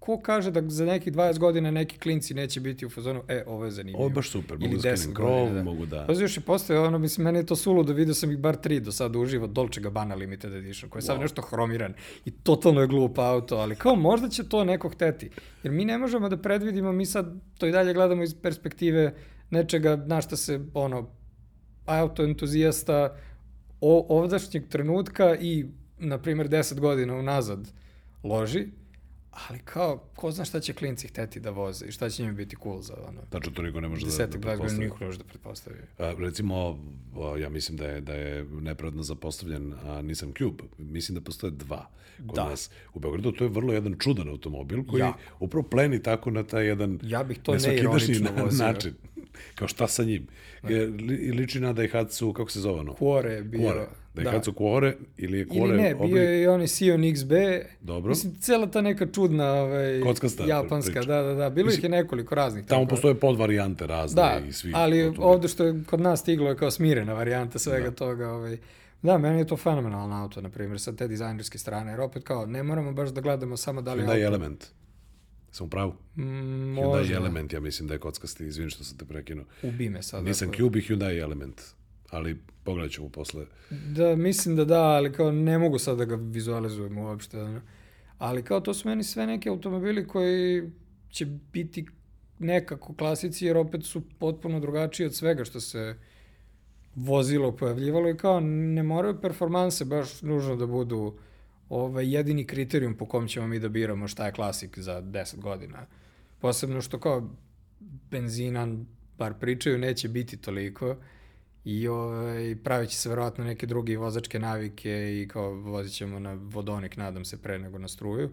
Speaker 2: ko kaže da za nekih 20 godina neki klinci neće biti u fazonu, e, ovo je zanimljivo.
Speaker 1: Ovo je baš super, mogu da skenim krov, da. mogu da...
Speaker 2: Pa još i postoje, ono, mislim, meni je to suludo, vidio sam ih bar tri do sada uživo, Dolce Gabbana Limited Edition, koji je wow. sad nešto hromiran i totalno je glup auto, ali kao možda će to neko hteti. Jer mi ne možemo da predvidimo, mi sad to i dalje gledamo iz perspektive nečega na šta se, ono, auto entuzijasta ovdašnjeg trenutka i, na primjer, 10 godina unazad loži, Ali kao, ko zna šta će klinci hteti da voze i šta će njima biti cool za ono.
Speaker 1: Tačno to niko ne može
Speaker 2: da, da pretpostavi. Niko ne može da pretpostavi.
Speaker 1: A, recimo, ja mislim da je, da je nepravedno zapostavljen a, Nissan Cube. Mislim da postoje dva kod da. nas u Beogradu. To je vrlo jedan čudan automobil koji ja. upravo pleni tako na taj jedan
Speaker 2: ja bih to
Speaker 1: vozio. način. Kao šta sa njim? Je, li, liči na Daihatsu, kako se zove ono?
Speaker 2: Quore je bio. Quore.
Speaker 1: Daihatsu da. Quore ili je Quore...
Speaker 2: Ili ne, oblik... bio je i onaj Sion XB.
Speaker 1: Dobro.
Speaker 2: Mislim, cela ta neka čudna ovaj,
Speaker 1: Kockasta
Speaker 2: japanska, priča. da, da, da. Bilo Mislim, ih je nekoliko raznih.
Speaker 1: Tamo tako. postoje podvarijante razne
Speaker 2: da,
Speaker 1: i svi.
Speaker 2: ali ovde što je kod nas stiglo je kao smirena varijanta svega da. toga. Ovaj. Da, meni je to fenomenalno auto, na primjer, sa te dizajnerske strane, jer opet kao, ne moramo baš da gledamo samo da li
Speaker 1: Hyundai auto... Element. Sam u pravu? Mm, Hyundai Element, ja mislim da je kockasti, izvini što sam te prekinuo.
Speaker 2: Ubi me sad.
Speaker 1: Nisam Cube Hyundai Element, ali pogledat ćemo posle.
Speaker 2: Da, mislim da da, ali kao ne mogu sad da ga vizualizujem uopšte. Ali kao to su meni sve neki automobili koji će biti nekako klasici, jer opet su potpuno drugačiji od svega što se vozilo pojavljivalo i kao ne moraju performanse baš nužno da budu ovaj, jedini kriterijum po kom ćemo mi da biramo šta je klasik za 10 godina. Posebno što kao benzina, bar pričaju, neće biti toliko i ovaj, pravit će se verovatno neke druge vozačke navike i kao vozit ćemo na vodonik, nadam se, pre nego na struju.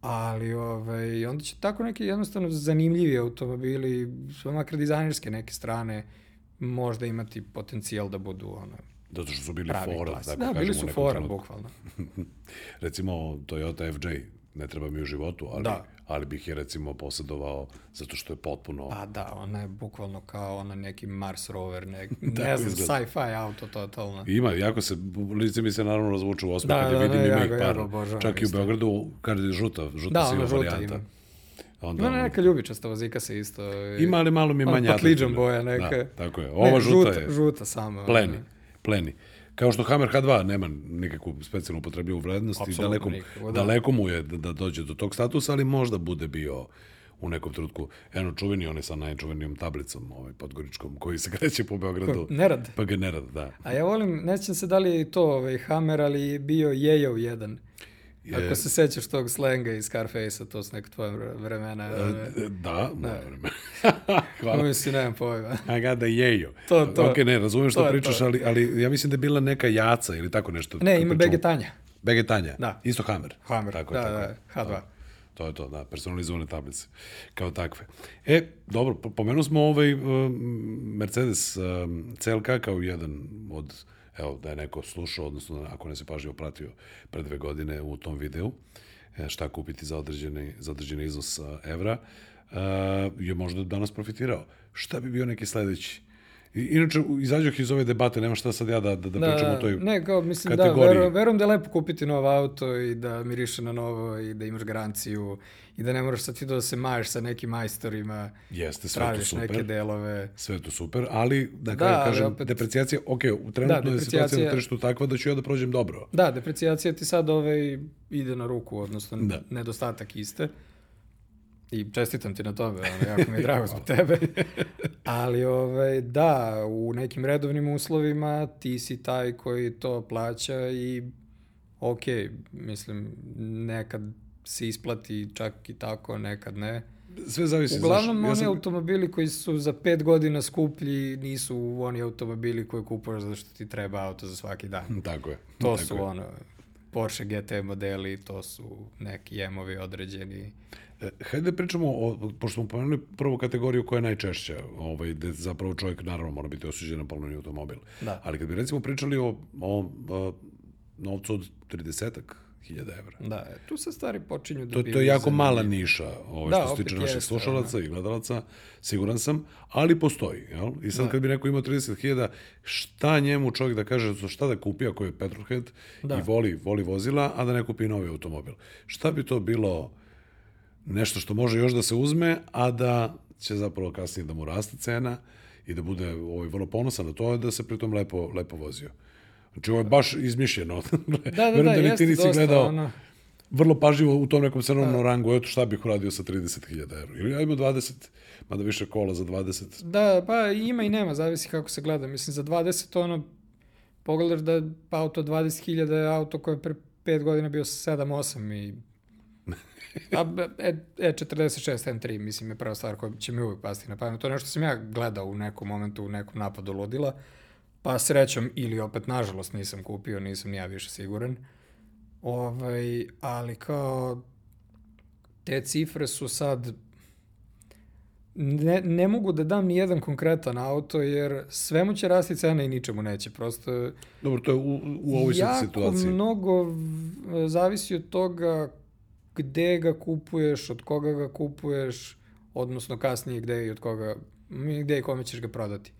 Speaker 2: Ali ovaj, onda će tako neki jednostavno zanimljivi automobili, makar dizajnerske neke strane, možda imati potencijal da budu ono,
Speaker 1: Zato što su bili fora,
Speaker 2: klas. tako da, kažemo. bili su fora, bukvalno.
Speaker 1: recimo, Toyota FJ, ne treba mi u životu, ali, da. Ali bih je recimo posjedovao zato što je potpuno...
Speaker 2: Pa da, ona je bukvalno kao ona neki Mars rover, ne, ne znam, sci-fi auto totalno.
Speaker 1: Ima, jako se, lice mi se naravno razvuču u osme da, kada da, vidim da, ima ih par. Ja Čak i u Beogradu, kada je žuta, žuta da, siva varijanta. Ima.
Speaker 2: Onda ima neka ljubičasta vozika se isto.
Speaker 1: Ima, ali malo mi je manja.
Speaker 2: Patliđan boja neka. Da,
Speaker 1: tako je. Ova ne, žuta, žuta je.
Speaker 2: Žuta samo.
Speaker 1: Pleni. Pleni. Kao što Hammer H2 nema nikakvu specijalnu upotrebljivu vrednost i daleko, nikako, da. daleko mu je da, da dođe do tog statusa, ali možda bude bio u nekom trenutku eno čuveni, on je sa najčuvenijom tablicom ovaj, podgoričkom, koji se kreće po Beogradu.
Speaker 2: Nerad.
Speaker 1: Pa ga nerad, da.
Speaker 2: A ja volim, ne se da li je to ovaj, Hammer, ali bio Jejov jedan. Je... Ako se sećaš tog slenga iz Scarface-a, to su neke tvoje vremena.
Speaker 1: E, da, moje vremena.
Speaker 2: Hvala. Mislim, nemam pojma.
Speaker 1: I got the jejo. To, to. Ok, ne, razumijem što pričaš, ali, ali ja mislim da je bila neka jaca ili tako nešto.
Speaker 2: Ne, ima Begetanja.
Speaker 1: Begetanja?
Speaker 2: Da.
Speaker 1: Isto Hammer?
Speaker 2: Hammer, tako, da, tako. da, H2. Da.
Speaker 1: To je to, da, personalizovane tablice, kao takve. E, dobro, pomenuo smo ovaj uh, Mercedes uh, CLK kao jedan od evo, da je neko slušao, odnosno ako ne se pažljivo pratio pre dve godine u tom videu, e, šta kupiti za određeni, za određeni iznos evra, je možda danas profitirao. Šta bi bio neki sledeći? Inače, izađoh iz ove debate, nema šta sad ja da, da, da, da pričam o toj
Speaker 2: Ne, kao, mislim, da, kategoriji. da, verujem, verujem da je lepo kupiti novo auto i da miriše na novo i da imaš garanciju i da ne moraš sad ti da se maješ sa nekim majstorima,
Speaker 1: Jeste, sve to super.
Speaker 2: neke delove.
Speaker 1: Sve to super, ali da, da kažem, opet, deprecijacija, ok, u trenutno da, je situacija na tržištu takva da ću ja da prođem dobro.
Speaker 2: Da, deprecijacija ti sad ovaj ide na ruku, odnosno da. nedostatak iste. I čestitam ti na tome, ono, jako mi je drago zbog tebe. Ali, ovaj, da, u nekim redovnim uslovima ti si taj koji to plaća i ok, mislim, nekad se isplati čak i tako, nekad ne.
Speaker 1: Sve zavisi.
Speaker 2: Uglavnom,
Speaker 1: znaš,
Speaker 2: oni
Speaker 1: sam-
Speaker 2: automobili koji su za pet godina skuplji nisu oni automobili koje kupuješ zato što ti treba auto za svaki dan.
Speaker 1: Tako je.
Speaker 2: To
Speaker 1: tako
Speaker 2: su
Speaker 1: je.
Speaker 2: ono, Porsche GT modeli, to su neki jemovi određeni.
Speaker 1: Hajde da pričamo, o, pošto smo pomenuli prvu kategoriju koja je najčešća, ovaj, gde zapravo čovjek naravno mora biti osuđen na polovni automobil.
Speaker 2: Da.
Speaker 1: Ali kad bi recimo pričali o, o, o novcu od 30 hiljada evra,
Speaker 2: Da, e, tu se stvari počinju da
Speaker 1: To, to je jako
Speaker 2: zanimljive.
Speaker 1: mala niša ovaj,
Speaker 2: Da,
Speaker 1: što se tiče naših slušalaca i gledalaca, siguran sam, ali postoji. Jel? I sad
Speaker 2: Da.
Speaker 1: kad bi neko imao 30.000, šta njemu čovjek da kaže, šta da kupi ako je petrolhead
Speaker 2: Da.
Speaker 1: i voli, voli vozila, a da ne kupi novi automobil. Šta bi to bilo nešto što može još da se uzme, a da će zapravo kasnije da mu raste cena i da bude ovaj, vrlo ponosan na to, da se pritom lepo, lepo vozio. Znači, ovo je baš izmišljeno.
Speaker 2: Da, da,
Speaker 1: Verujem
Speaker 2: da,
Speaker 1: ti
Speaker 2: jeste
Speaker 1: nisi
Speaker 2: dosta,
Speaker 1: gledao
Speaker 2: ono,
Speaker 1: vrlo pažljivo u tom nekom cenovnom rangu, eto šta bih uradio sa 30.000 evra. Ili ja imam 20, mada više kola za 20.
Speaker 2: Da, pa ima i nema, zavisi kako se gleda. Mislim, za 20 ono, pogledaš da auto 20.000 je auto koje je pre 5 godina bio 7-8 i A E, E46 M3, mislim, je prva stvar koja će mi uvijek pasti na pamet. To je nešto sam ja gledao u nekom momentu, u nekom napadu ludila, pa srećom ili opet nažalost nisam kupio, nisam ni ja više siguran. Ovaj, ali kao te cifre su sad ne, ne mogu da dam ni jedan konkretan auto jer svemu će rasti cena i ničemu neće. Prosto
Speaker 1: Dobro, to je u, u ovoj sad
Speaker 2: jako
Speaker 1: situaciji.
Speaker 2: mnogo zavisi od toga gde ga kupuješ, od koga ga kupuješ, odnosno kasnije gde i od koga, gde i kome ćeš ga prodati.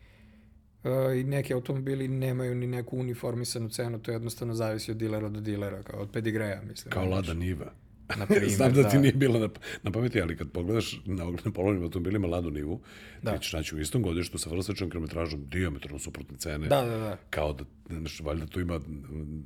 Speaker 2: E, I neki automobili nemaju ni neku uniformisanu cenu, to jednostavno zavisi od dilera do dilera, kao od pedigreja, mislim.
Speaker 1: Kao. Lada Niva.
Speaker 2: Na primer,
Speaker 1: Znam da ti
Speaker 2: da.
Speaker 1: nije bila na, na pameti, ali kad pogledaš na, na polovnim automobilima Ladu Nivu,
Speaker 2: Da.
Speaker 1: ti ćeš naći u istom godištu sa vrlo sličnom kilometražom diametralno suprotne cene.
Speaker 2: Da, da, da.
Speaker 1: Kao da, znaš, valjda tu ima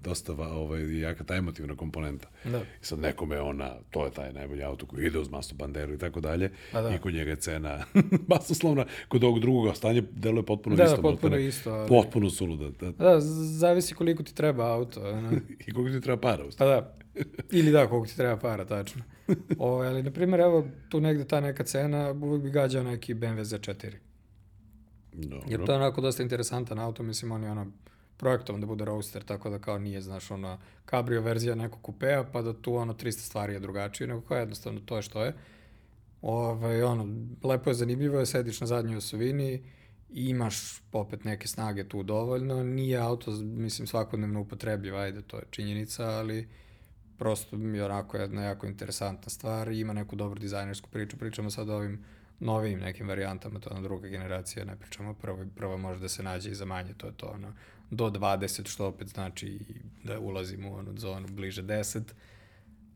Speaker 1: dosta va- ovaj, jaka ta emotivna komponenta.
Speaker 2: Da.
Speaker 1: I sad nekome ona, to je taj najbolji auto koji ide uz masu banderu i tako dalje.
Speaker 2: Da.
Speaker 1: I kod njega je cena basoslovna. Kod ovog drugog stanje deluje potpuno
Speaker 2: Da, da,
Speaker 1: isto.
Speaker 2: potpuno
Speaker 1: maltene.
Speaker 2: isto, ali-
Speaker 1: Potpuno suluda. Da,
Speaker 2: Da, zavisi koliko ti treba auto. ono.
Speaker 1: I koliko ti treba para. u
Speaker 2: Pa
Speaker 1: stvari.
Speaker 2: da. Ili da, koliko ti treba para, tačno. O, ali, na primjer, evo, tu negde ta neka cena, uvijek bi gađao neki BMW Z4.
Speaker 1: Dobro.
Speaker 2: Jer to je onako dosta interesantan auto, mislim, on je ono projektovan da bude roadster, tako da kao nije, znaš, ono, cabrio verzija nekog kupea, pa da tu ono 300 stvari je drugačije, nego kao jednostavno to je što je. Ove, ono, lepo je, zanimljivo je, sediš na zadnjoj osovini, imaš opet neke snage tu dovoljno, nije auto, mislim, svakodnevno upotrebljiv, ajde, to je činjenica, ali prosto mi je onako jedna jako interesantna stvar i ima neku dobru dizajnersku priču. Pričamo sad o ovim novim nekim varijantama, to je ona druga generacija, ne pričamo o prvoj, prva može da se nađe i za manje, to je to ono, do 20, što opet znači da ulazimo u onu zonu bliže 10,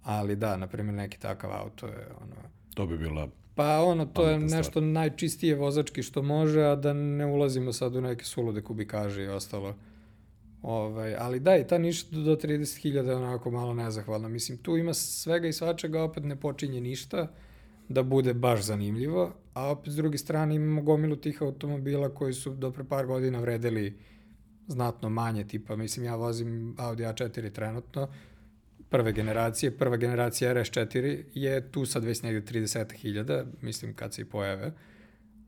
Speaker 2: ali da, na primjer neki takav auto je ono,
Speaker 1: To bi bila
Speaker 2: Pa ono, to je
Speaker 1: Pametna stvar.
Speaker 2: nešto najčistije vozački što može, a da ne ulazimo sad u neke sulude kubikaže i ostalo. Ovaj, ali da, i ta niša do 30.000 je onako malo nezahvalna. Mislim, tu ima svega i svačega, opet ne počinje ništa da bude baš zanimljivo, a opet s druge strane imamo gomilu tih automobila koji su do pre par godina vredeli znatno manje, tipa, mislim, ja vozim Audi A4 trenutno, prve generacije, prva generacija RS4 je tu sad već negde 30.000, mislim kad se i pojave.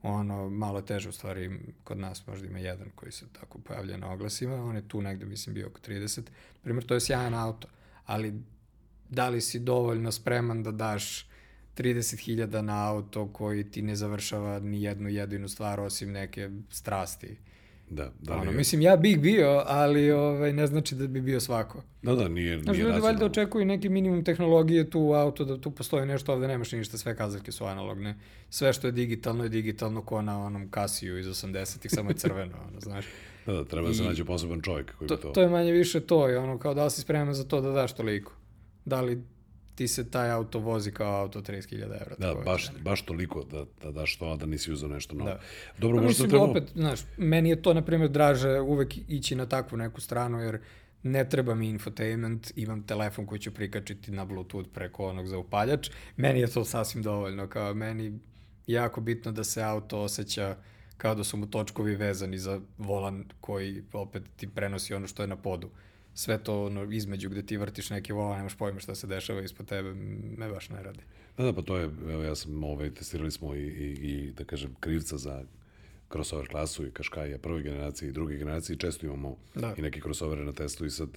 Speaker 2: Ono, malo teže u stvari, kod nas možda ima jedan koji se tako pojavlja na oglasima, on je tu negde, mislim, bio oko 30. Primjer, to je sjajan auto, ali da li si dovoljno spreman da daš 30.000 na auto koji ti ne završava ni jednu jedinu stvar osim neke strasti.
Speaker 1: Da, da,
Speaker 2: ono,
Speaker 1: li,
Speaker 2: mislim, ja bih bio, ali ovaj, ne znači da bi bio svako.
Speaker 1: da, da, nije,
Speaker 2: Znaš,
Speaker 1: nije
Speaker 2: ljudi valjda očekuju neki minimum tehnologije tu u auto, da tu postoji nešto, ovde nemaš ništa, sve kazaljke su analogne. Sve što je digitalno je digitalno ko na onom Casiju iz 80-ih, samo je crveno, ono, znaš.
Speaker 1: Da, da, treba da se
Speaker 2: I-
Speaker 1: nađe poseban čovjek koji
Speaker 2: To,
Speaker 1: bi to...
Speaker 2: to je manje više to, je ono, kao da li si spreman za to da daš toliko. Da li ti se taj auto vozi kao auto 30.000 evra.
Speaker 1: Da, baš,
Speaker 2: je.
Speaker 1: baš toliko da, da daš to, a da nisi uzeo nešto novo.
Speaker 2: Da.
Speaker 1: Dobro,
Speaker 2: Pa
Speaker 1: možda
Speaker 2: mislim,
Speaker 1: treba...
Speaker 2: opet, znaš, meni je to, na primjer, draže uvek ići na takvu neku stranu, jer ne treba mi infotainment, imam telefon koji ću prikačiti na Bluetooth preko onog za upaljač. Meni je to sasvim dovoljno, kao meni jako bitno da se auto osjeća kao da su mu točkovi vezani za volan koji opet ti prenosi ono što je na podu. Sve to ono, između gde ti vrtiš neki volan, nemaš pojma šta se dešava ispod tebe, me baš ne radi.
Speaker 1: Da, da, pa to je, evo ja sam, ovaj, testirali smo i, i, i da kažem, krivca za crossover klasu i Kaškaja prve generacije i druge generacije, često imamo da. i neke crossovere na testu i sad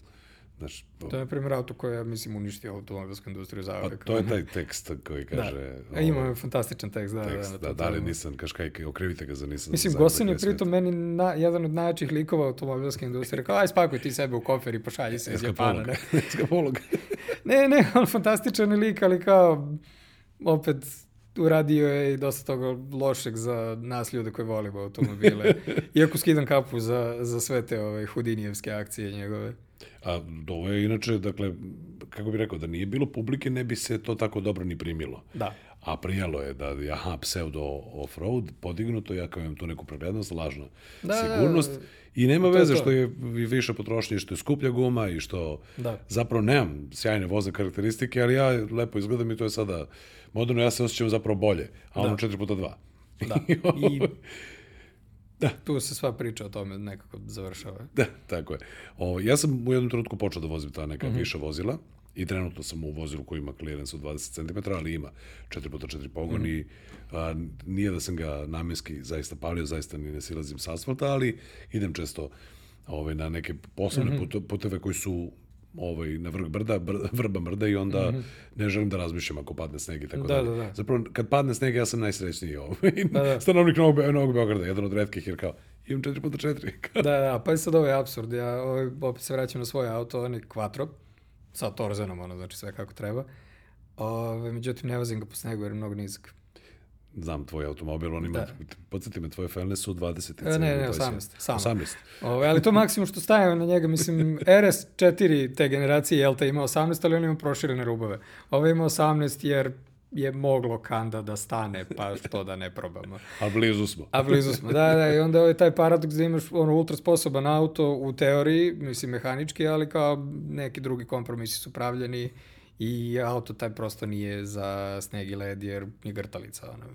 Speaker 1: Znaš,
Speaker 2: to je, na primjer, auto koje, ja mislim, uništio automobilsku industriju za
Speaker 1: Pa, to je taj tekst koji da. kaže...
Speaker 2: Da, ima ovaj, fantastičan tekst, da.
Speaker 1: Tekst, da, da, da, li Nissan, Kaškaj, okrivite ga za Nissan.
Speaker 2: Mislim, Gosin je pritom meni na, jedan od najjačih likova automobilske industrije. Kao, aj spakuj ti sebe u kofer i pošalji se iz Japana. Ne?
Speaker 1: Eskapolog.
Speaker 2: ne, ne, on fantastičan lik, ali kao, opet, uradio je i dosta toga lošeg za nas ljude koji volimo automobile. Iako skidam kapu za, za sve te ove hudinijevske akcije njegove.
Speaker 1: A ovo je inače, dakle, kako bi rekao, da nije bilo publike, ne bi se to tako dobro ni primilo.
Speaker 2: Da.
Speaker 1: A prijelo je da, aha, pseudo off-road, podignuto, ja kao imam tu neku prednost, lažno da, sigurnost. Da, I nema to veze to. što je više potrošnje, što je skuplja guma i što da. zapravo nemam sjajne voze karakteristike, ali ja lepo izgledam i to je sada moderno, ja se osjećam zapravo bolje, a ono 4 puta 2.
Speaker 2: Da. I Da. Tu se sva priča o tome nekako završava.
Speaker 1: Da, tako je. O, ja sam u jednom trenutku počeo da vozim ta neka mm -hmm. viša vozila i trenutno sam u vozilu koji ima clearance od 20 cm, ali ima 4x4 pogon mm -hmm. i a, nije da sam ga namenski zaista palio, zaista ni ne silazim sa asfalta, ali idem često ovaj, na neke poslovne mm -hmm. puteve koji su ovaj, na vrh brda, br, vrba mrda i onda mm -hmm. ne želim da razmišljam ako padne sneg i tako
Speaker 2: da, da, da.
Speaker 1: Zapravo, kad padne sneg, ja sam najsrećniji ovaj, da, da. stanovnik Novog, Novog Beograda, jedan od redkih, jer kao, imam 4x4.
Speaker 2: da, da, pa je sad ovaj absurd, ja ovaj, opet se vraćam na svoj auto, on je quattro, sa torzenom, ono, znači sve kako treba. Ove, međutim, ne vozim ga po snegu jer je mnogo nizak
Speaker 1: znam tvoj automobil, on ima, da. podsjeti me, tvoje felne su 20.
Speaker 2: E, ne, ne, 18.
Speaker 1: Samo. 18.
Speaker 2: Ove, ali to maksimum što staje na njega, mislim, RS4 te generacije Jelta ima 18, ali on ima proširene rubove. Ovo ima 18 jer je moglo kanda da stane, pa što da ne probamo.
Speaker 1: A blizu smo.
Speaker 2: A blizu smo, da, da, i onda je taj paradoks da imaš ono ultra sposoban auto u teoriji, mislim mehanički, ali kao neki drugi kompromisi su pravljeni I auto taj prosto nije za sneg i led jer je grtalica. Ono.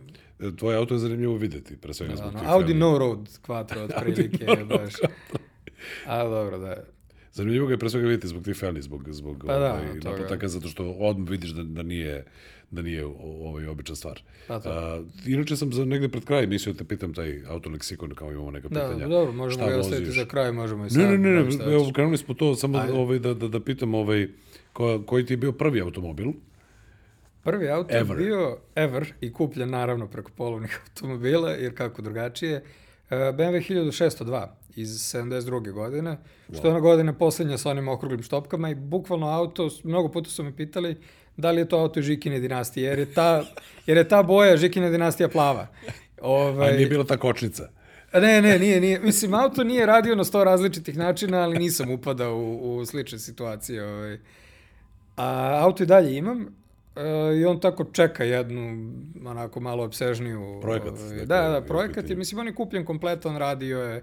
Speaker 1: E, tvoje auto je zanimljivo videti, pre svega zbog
Speaker 2: da, no, Audi No Road quattro od prilike. no baš. A dobro, da.
Speaker 1: Zanimljivo ga je pre svega videti zbog tih feli, zbog, zbog
Speaker 2: pa da, ovaj,
Speaker 1: napotaka, zato što odmah vidiš da, da nije da nije ovaj obična stvar. Pa. A, inače sam za negde pred kraj mislio da te pitam taj autoleksikon kao imamo neka da, pitanja.
Speaker 2: Da, dobro, možemo ga ostaviti za kraj, možemo i sad.
Speaker 1: Ne, ne, ne, ne, evo krenuli smo to samo ovaj da da da pitam ovaj ko, koji ti je bio prvi automobil?
Speaker 2: Prvi auto ever. je bio ever i kupljen naravno preko polovnih automobila, jer kako drugačije. E, BMW 1602 iz 72. godine, wow. što je ona godina poslednja sa onim okruglim štopkama i bukvalno auto, mnogo puta su me pitali da li je to auto Žikine dinastije, jer je ta, jer je ta boja Žikine dinastija plava.
Speaker 1: Ove, A ovaj, nije bila ta kočnica?
Speaker 2: Ne, ne, nije, nije. Mislim, auto nije radio na sto različitih načina, ali nisam upadao u, u slične situacije. Ovaj. A auto i dalje imam e, i on tako čeka jednu onako malo obsežniju...
Speaker 1: Projekat.
Speaker 2: Ovaj, da, da, projekat je, mislim, on je kupljen kompletan, radio je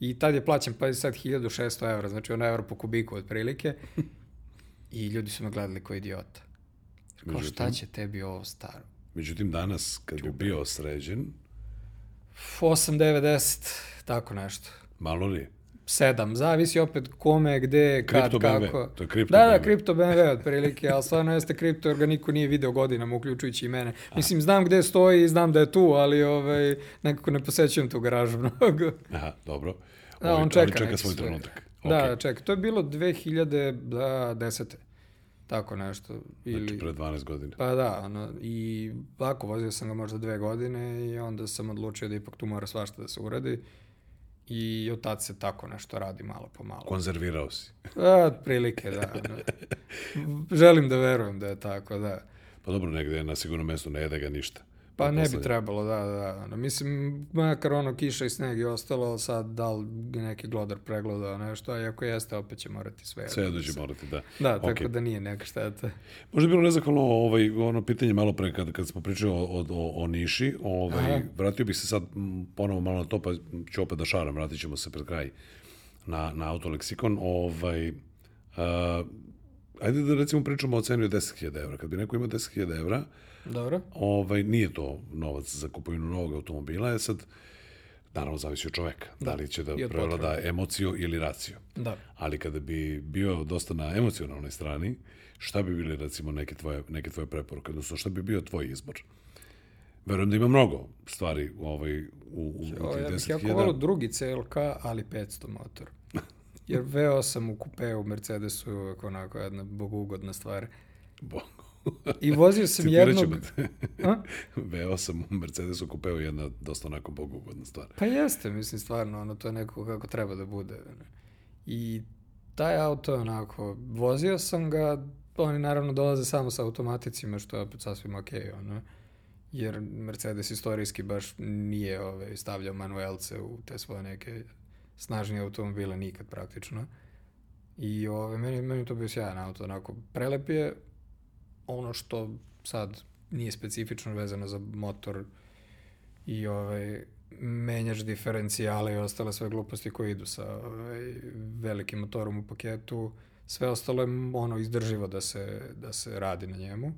Speaker 2: i tad je plaćen, pa je sad 1600 evra, znači on evro po kubiku otprilike. I ljudi su me gledali kao idiota. Kao šta će tebi ovo staro?
Speaker 1: Međutim, danas, kad bi bio sređen...
Speaker 2: 8, 9, 10, tako nešto.
Speaker 1: Malo li?
Speaker 2: Sedam, zavisi opet kome, gde, kad,
Speaker 1: kripto
Speaker 2: kako.
Speaker 1: BMW. To je kripto
Speaker 2: da,
Speaker 1: BMW.
Speaker 2: da, kripto BMW otprilike, ali stvarno jeste kripto jer ga niko nije video godinama, uključujući i mene. Mislim, znam gde stoji i znam da je tu, ali ovaj, nekako ne posećujem tu garažu mnogo.
Speaker 1: Aha, dobro.
Speaker 2: Da, on čeka,
Speaker 1: čeka svoj trenutak.
Speaker 2: Okay. Da, čeka. To je bilo 2010. Tako nešto. Znači,
Speaker 1: Ili... Znači pre 12 godina.
Speaker 2: Pa da, ono, i lako vozio sam ga možda dve godine i onda sam odlučio da ipak tu mora svašta da se uradi i od tad se tako nešto radi malo po malo.
Speaker 1: Konzervirao si.
Speaker 2: A, prilike, da. Želim da verujem da je tako, da.
Speaker 1: Pa dobro, negde je na sigurno mesto, ne jede ga ništa.
Speaker 2: Pa ne bi trebalo, da, da. da. Mislim, makar ono kiša i sneg i ostalo, sad da li neki glodar pregledao nešto, a ako jeste, opet će morati sve.
Speaker 1: Sve da će morati, da.
Speaker 2: Da, tako okay. da nije neka šteta.
Speaker 1: Možda je bilo nezahvalno ovaj, ono pitanje malo pre kad, kad smo pričali o, o, o, o Niši, ovaj, Aha. vratio bih se sad ponovo malo na to, pa ću opet da šaram, vratit ćemo se pred kraj na, na autoleksikon. Ovaj, Uh, ajde da recimo pričamo o ceni od 10.000 evra. Kad bi neko imao 10.000 evra,
Speaker 2: Dobro.
Speaker 1: ovaj, nije to novac za kupovinu novog automobila, je sad, naravno, zavisi od čoveka. Da, da li će da prevlada emociju ili raciju.
Speaker 2: Da.
Speaker 1: Ali kada bi bio dosta na emocionalnoj strani, šta bi bili recimo neke tvoje, neke tvoje preporuke, odnosno šta bi bio tvoj izbor? Verujem da ima mnogo stvari ovaj, u, u, u
Speaker 2: ja bih
Speaker 1: 10.000.
Speaker 2: jako volio drugi CLK, ali 500 motor. Jer V8 u kupeu u Mercedesu je onako jedna bogugodna stvar.
Speaker 1: Bo-
Speaker 2: I vozio sam jednog... A?
Speaker 1: V8 u Mercedesu kupeo je jedna dosta onako bogugodna stvar.
Speaker 2: Pa jeste, mislim, stvarno, ono, to je neko kako treba da bude. I taj auto je onako, vozio sam ga, oni naravno dolaze samo sa automaticima, što je opet sasvim okej, okay, ono. Jer Mercedes istorijski baš nije ove, stavljao manuelce u te svoje neke snažnije automobile nikad praktično. I ove, meni, meni to bio sjajan auto, onako, prelep je ono što sad nije specifično vezano za motor i ovaj, menjač diferencijale i ostale sve gluposti koje idu sa ovaj, velikim motorom u paketu. Sve ostalo je ono izdrživo da se, da se radi na njemu.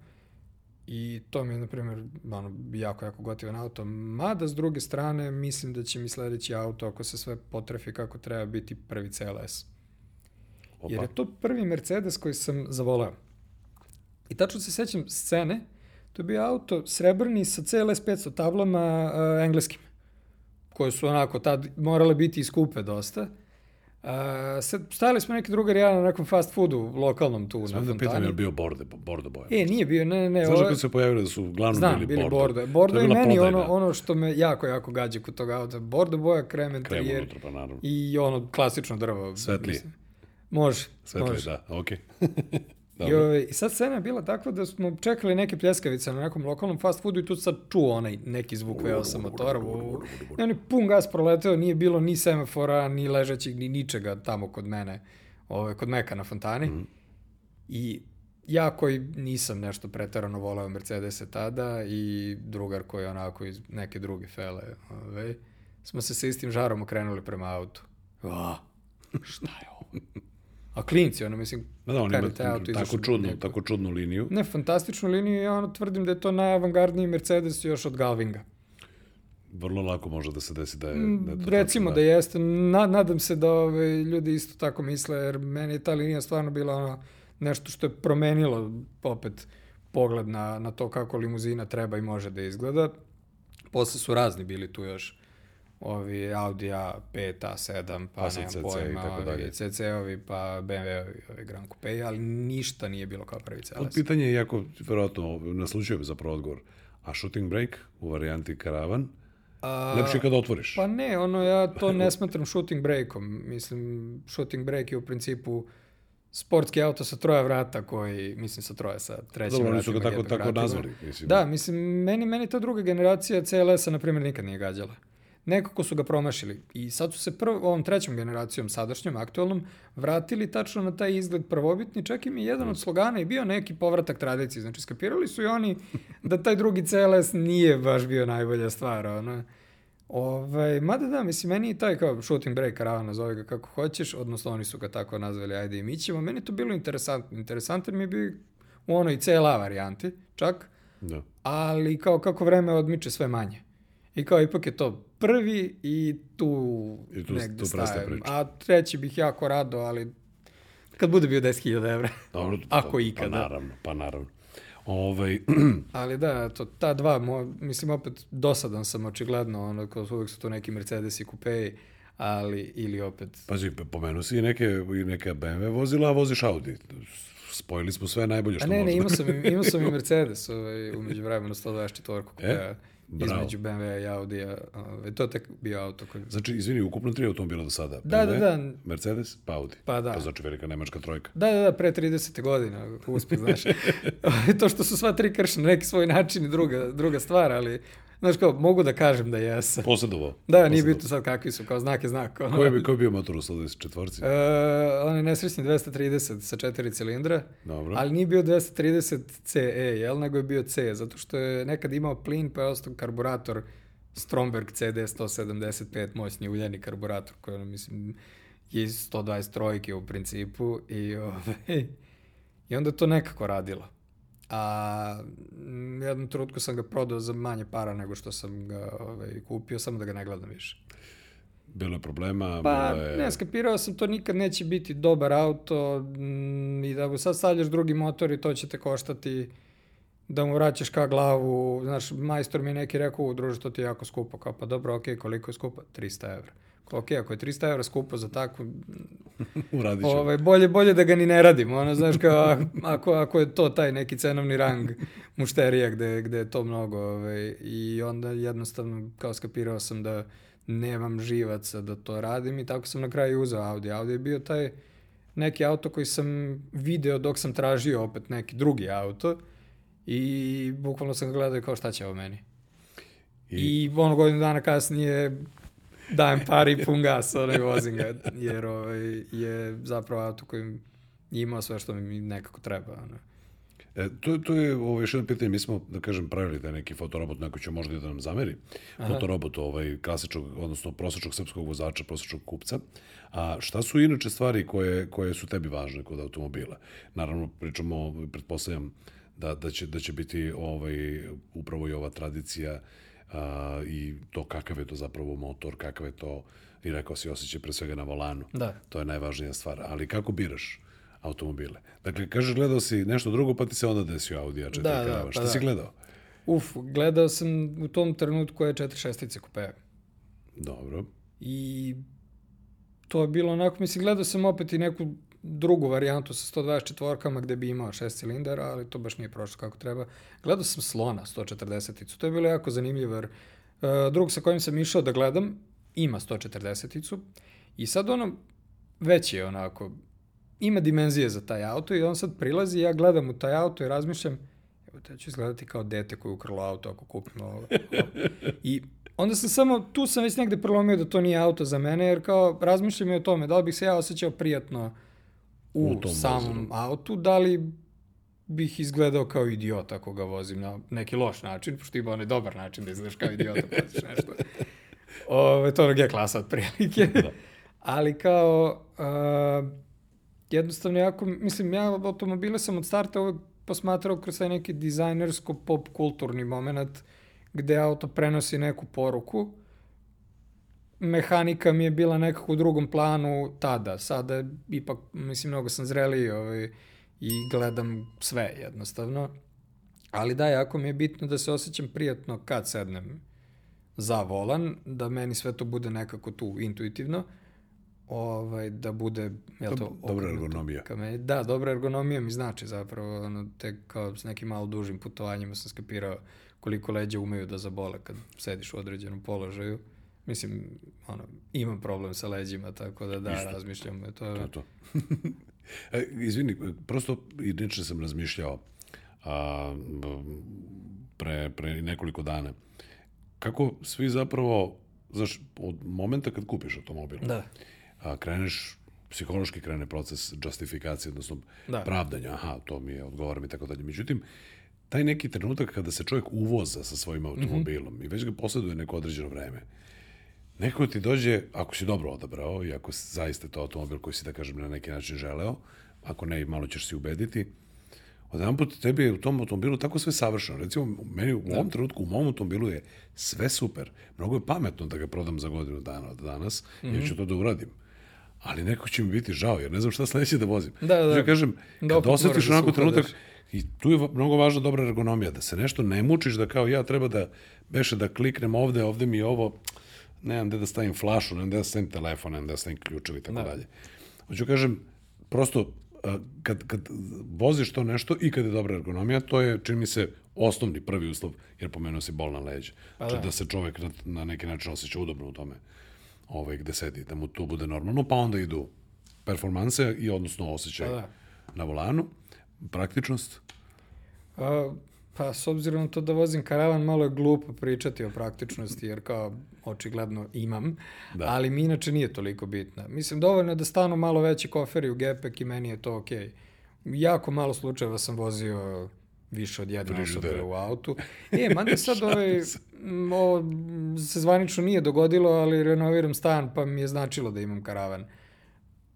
Speaker 2: I to mi je, na primjer, ono, jako, jako gotivan auto. Mada, s druge strane, mislim da će mi sledeći auto, ako se sve potrefi kako treba, biti prvi CLS.
Speaker 1: Opa.
Speaker 2: Jer je to prvi Mercedes koji sam zavoleo. I tačno se sećam scene, to je bio auto srebrni sa CLS 500 tablama uh, engleskim, koje su onako tad morale biti i skupe dosta. Uh, sad, stajali smo neki drugari ja na nekom fast foodu lokalnom tu
Speaker 1: Znam
Speaker 2: na
Speaker 1: da pitam je li bio borde, bordo boja.
Speaker 2: E, nije bio, ne, ne, ne.
Speaker 1: Znaš
Speaker 2: ovo-
Speaker 1: kad se pojavili da su uglavnom
Speaker 2: Znam,
Speaker 1: bili,
Speaker 2: bili
Speaker 1: bordo.
Speaker 2: Bordo. Bordo
Speaker 1: To
Speaker 2: je
Speaker 1: bila
Speaker 2: meni ono,
Speaker 1: prodajna.
Speaker 2: ono što me jako, jako gađa kod toga auta. Bordo boja, krem interijer
Speaker 1: unutra, pa naravno.
Speaker 2: i ono klasično drvo.
Speaker 1: Svetlije.
Speaker 2: mislim. Može,
Speaker 1: Svetlije,
Speaker 2: može.
Speaker 1: da, okej.
Speaker 2: I,
Speaker 1: Dobro.
Speaker 2: I sad scena je bila takva da smo čekali neke pljeskavice na nekom lokalnom fast foodu i tu sad čuo onaj neki zvuk V8 motora. I on je pun gas proleteo, nije bilo ni semafora, ni ležećeg, ni ničega tamo kod mene, ovaj, kod Meka na fontani.
Speaker 1: Mhm.
Speaker 2: I ja koji nisam nešto pretarano voleo Mercedese tada i drugar koji je onako iz neke druge fele, ovaj, smo se sa istim žarom okrenuli prema autu. A, šta je ovo? A klinci, ono, mislim,
Speaker 1: Da, da, on ima tako
Speaker 2: izašao
Speaker 1: čudnu,
Speaker 2: neko-
Speaker 1: tako čudnu liniju.
Speaker 2: Ne, fantastičnu liniju, ja ono tvrdim da je to najavangardniji Mercedes još od Galvinga.
Speaker 1: Vrlo lako može da se desi da je, da je to
Speaker 2: Recimo
Speaker 1: tačno,
Speaker 2: da jeste, Na, nadam se da ove, ljudi isto tako misle, jer meni je ta linija stvarno bila ono, nešto što je promenilo opet pogled na, na to kako limuzina treba i može da izgleda. Posle su razni bili tu još ovi Audi A5, A7, pa,
Speaker 1: Pa sad
Speaker 2: nemam
Speaker 1: CC
Speaker 2: pojma, ovi. CC-ovi, pa BMW-ovi, ovi Grand Coupe, ali ništa nije bilo kao prvi
Speaker 1: Od
Speaker 2: CLS.
Speaker 1: pitanje je jako, verovatno, naslučio bi zapravo odgovor. A shooting brake u varijanti karavan,
Speaker 2: A,
Speaker 1: lepše kada otvoriš.
Speaker 2: Pa ne, ono ja to ne smatram shooting breakom. Mislim, shooting break je u principu sportski auto sa troja vrata koji, mislim sa troja, sa trećim
Speaker 1: Dobro, oni
Speaker 2: vratima.
Speaker 1: su ga tako, tako nazvali. Mislim.
Speaker 2: Da, mislim, meni, meni ta druga generacija CLS-a, na primjer, nikad nije gađala. Nekako su ga promašili. I sad su se prvo, ovom trećom generacijom, sadašnjom, aktualnom, vratili tačno na taj izgled prvobitni. Čak im je jedan od slogana i bio neki povratak tradiciji. Znači, skapirali su i oni da taj drugi CLS nije baš bio najbolja stvar. Ono. Ovaj, mada da, mislim, meni i taj kao shooting break karavan, nazove ga kako hoćeš, odnosno oni su ga tako nazvali, ajde i mi ćemo. Meni je to bilo interesantno. Interesantan mi je bio u onoj CLA varijanti, čak,
Speaker 1: Da.
Speaker 2: ali kao kako vreme odmiče sve manje. I kao ipak je to prvi i tu,
Speaker 1: I tu-
Speaker 2: negde
Speaker 1: tu priča.
Speaker 2: A treći bih jako rado, ali kad bude bio 10.000 evra.
Speaker 1: Dobro,
Speaker 2: Ako
Speaker 1: pa,
Speaker 2: ikada.
Speaker 1: Pa naravno, pa naravno. Ovaj,
Speaker 2: Ali da, to, ta dva, mo, mislim opet dosadan sam očigledno, ono, kao uvek su to neki Mercedes i kupeji, ali ili opet...
Speaker 1: pazi, pomenuo si i neke, i neke BMW vozila, a voziš Audi. Spojili smo sve najbolje što
Speaker 2: A ne, ne,
Speaker 1: možemo.
Speaker 2: imao sam, i- imao sam i Mercedes ovaj, umeđu vremenu 124
Speaker 1: E,
Speaker 2: kupeja.
Speaker 1: Bravo.
Speaker 2: između BMW i Audija. Ovaj, to je tek bio auto koji...
Speaker 1: Znači, izvini, ukupno tri automobila do sada.
Speaker 2: Da,
Speaker 1: BMW,
Speaker 2: da, da.
Speaker 1: Mercedes, pa Audi.
Speaker 2: Pa da.
Speaker 1: To znači velika nemačka trojka.
Speaker 2: Da, da, da, pre 30. godina, uspeh, znaš. to što su sva tri kršne na neki svoj način je druga, druga stvar, ali, znaš kao, mogu da kažem da jesam.
Speaker 1: Posjedovao.
Speaker 2: Da, nije bitno sad kakvi su, kao znak je znak. Ono.
Speaker 1: Koji bi, koji bi bio motor u 124?
Speaker 2: E, on je nesrećni 230 sa četiri cilindra,
Speaker 1: Dobro.
Speaker 2: ali nije bio 230 CE, jel, nego je bio C, zato što je nekad imao plin, pa je ostao karburator Stromberg CD 175, moćni uljani karburator, koji, ono, mislim, iz 123 u principu i, ovaj, i onda to nekako radilo. A mm, jednom trutku sam ga prodao za manje para nego što sam ga ovaj, kupio, samo da ga ne gledam više.
Speaker 1: Bilo je problema?
Speaker 2: Pa,
Speaker 1: bilo je...
Speaker 2: ne, skapirao sam to nikad neće biti dobar auto m, i da mu sad stavljaš drugi motor i to će te koštati da mu vraćaš ka glavu. Znaš, majstor mi je neki rekao, druže, to ti je jako skupo. Kao, pa dobro, okej, okay, koliko je skupo? 300 evra. Okay, ako je 300 evra skupo za takvu...
Speaker 1: Uradit ću.
Speaker 2: Ovaj, bolje, bolje da ga ni ne radim. Ono, znaš, kao, ako, ako je to taj neki cenovni rang mušterija gde, gde je to mnogo. Ovaj, I onda jednostavno, kao skapirao sam da nemam živaca da to radim i tako sam na kraju uzeo Audi. Audi je bio taj neki auto koji sam video dok sam tražio opet neki drugi auto i bukvalno sam gledao kao šta će ovo meni. I, I ono godinu dana kasnije dajem pari pun gas, onaj vozim ga, jer ovaj, je zapravo auto koji imao sve što mi nekako treba. Ono.
Speaker 1: E, to, to je ovo, još jedno pitanje, mi smo, da kažem, pravili da neki fotorobot, neko će možda da nam zameri, Aha. fotorobot ovaj, klasičnog, odnosno prosječnog srpskog vozača, prosječnog kupca. A šta su inače stvari koje, koje su tebi važne kod automobila? Naravno, pričamo, pretpostavljam, da, da, će, da će biti ovaj, upravo i ova tradicija a, i to kakav je to zapravo motor, kakav je to, i rekao si, osjećaj pre svega na volanu.
Speaker 2: Da.
Speaker 1: To je najvažnija stvar. Ali kako biraš? automobile. Dakle, kažeš gledao si nešto drugo, pa ti se onda desio Audi A4
Speaker 2: Da, da,
Speaker 1: krava.
Speaker 2: pa
Speaker 1: Šta
Speaker 2: da.
Speaker 1: si gledao?
Speaker 2: Uf, gledao sam u tom trenutku je 4.6 kupe.
Speaker 1: Dobro.
Speaker 2: I to je bilo onako, mislim, gledao sam opet i neku drugu varijantu sa 124-kama gde bi imao šest cilindara, ali to baš nije prošlo kako treba. Gledao sam Slona 140-icu, to je bilo jako zanimljivo, jer uh, drug sa kojim sam išao da gledam ima 140-icu i sad ono, već je onako, ima dimenzije za taj auto i on sad prilazi ja gledam u taj auto i razmišljam, evo te ću izgledati kao dete koje ukrlo auto ako kupim ovo. I onda sam samo, tu sam već negde prelomio da to nije auto za mene, jer kao razmišljam i o tome, da li bih se ja osjećao prijatno u,
Speaker 1: U tom
Speaker 2: samom
Speaker 1: vozilu.
Speaker 2: autu, da li bih izgledao kao idiot ako ga vozim na neki loš način, pošto ima onaj dobar način da izgledaš kao idiot ako voziš nešto. Ove, to je G klasa otprilike.
Speaker 1: Da.
Speaker 2: Ali kao, uh, jednostavno jako, mislim, ja automobile sam od starta uvek posmatrao kroz taj neki dizajnersko pop kulturni moment gde auto prenosi neku poruku. Mehanika mi je bila nekako u drugom planu tada. Sada ipak, mislim, mnogo sam zreliji ovaj, i gledam sve jednostavno. Ali da, jako mi je bitno da se osjećam prijatno kad sednem za volan, da meni sve to bude nekako tu intuitivno ovaj, da bude, jel to,
Speaker 1: Dob- dobra ergonomija.
Speaker 2: Ka meni. Da, dobra ergonomija mi znači zapravo, ono, tek kao s nekim malo dužim putovanjima sam skapirao koliko leđa umeju da zabole kad sediš u određenom položaju. Mislim, ono, imam problem sa leđima, tako da da,
Speaker 1: Isto.
Speaker 2: razmišljam. To
Speaker 1: To
Speaker 2: je,
Speaker 1: je to. e, izvini, prosto inače sam razmišljao a, pre, pre nekoliko dana. Kako svi zapravo, znaš, od momenta kad kupiš automobil,
Speaker 2: da,
Speaker 1: a, kreneš, psihološki krene proces justifikacije, odnosno
Speaker 2: Da.
Speaker 1: pravdanja, aha, to mi je, odgovara mi i tako dalje. Međutim, taj neki trenutak kada se čovjek uvoza sa svojim automobilom mm -hmm. i već ga posjeduje neko određeno vreme, neko ti dođe, ako si dobro odabrao i ako si zaista to automobil koji si, da kažem, na neki način želeo, ako ne, malo ćeš si ubediti, odjedan put tebi je u tom automobilu tako sve savršeno. Recimo, meni u ovom trenutku, u mom automobilu je sve super. Mnogo je pametno da ga prodam za godinu dana od danas, mm -hmm. jer ću to da uradim. Ali neko će mi biti žao, jer ne znam šta sledeće da vozim.
Speaker 2: Da, da.
Speaker 1: Znači, kažem,
Speaker 2: Da
Speaker 1: kad osjetiš
Speaker 2: da se
Speaker 1: onako trenutak,
Speaker 2: uhladaš.
Speaker 1: i tu je mnogo važna dobra ergonomija, da se nešto ne mučiš, da kao ja treba da beše da kliknem ovde, ovde mi je ovo, nemam gde da stavim flašu, nemam gde da stavim telefon, nemam gde da stavim ključevi i tako
Speaker 2: Da.
Speaker 1: dalje. Hoću kažem, prosto, a, kad, kad voziš to nešto i kad je dobra ergonomija, to je, čini mi se, osnovni prvi uslov, jer pomenuo si bol na leđa.
Speaker 2: Pa
Speaker 1: Znači
Speaker 2: da.
Speaker 1: da se čovek na, na neki način osjeća udobno u tome ovaj, gde sedi, da mu to bude normalno, pa onda idu performanse i odnosno osjećaj
Speaker 2: Pa da.
Speaker 1: na volanu, praktičnost,
Speaker 2: A, pa s obzirom na to da vozim karavan, malo je glupo pričati o praktičnosti, jer kao očigledno imam,
Speaker 1: Da.
Speaker 2: ali mi inače nije toliko bitna. Mislim, dovoljno je da stanu malo veći koferi u gepek i meni je to okej. Jako malo slučajeva sam vozio više od jedne osobe u autu. E, mada sad ovaj, ovo se zvanično nije dogodilo, ali renoviram stan, pa mi je značilo da imam karavan.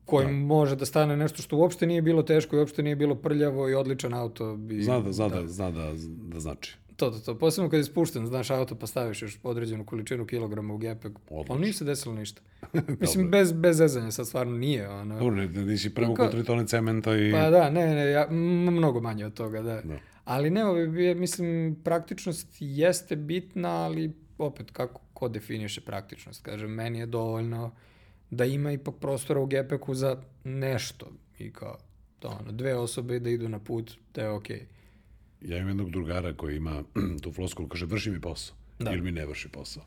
Speaker 2: Kojim da. može da stane nešto što uopšte nije bilo teško i uopšte nije bilo prljavo i odličan auto. I,
Speaker 1: zna da, zna da, da, zna da, da znači.
Speaker 2: To, to, to. Posebno kad je spušten, znaš auto pa staviš još određenu količinu kilograma u gepek. Ali nije se desilo ništa. Mislim, bez, bez zezanja sad stvarno nije. Ono.
Speaker 1: Dobro, ne, nisi prevukao tri tone cementa i...
Speaker 2: Pa da, ne, ne, ja, mnogo manje od toga, da. da. Ali ne, ovi, mislim, praktičnost jeste bitna, ali opet, kako ko definiše praktičnost? Kažem, meni je dovoljno da ima ipak prostora u gepeku za nešto. I kao, to ono, dve osobe da idu na put, da je okej. Okay
Speaker 1: ja imam jednog drugara koji ima tu floskulu, kaže vrši mi posao. Da. Ili mi ne vrši posao.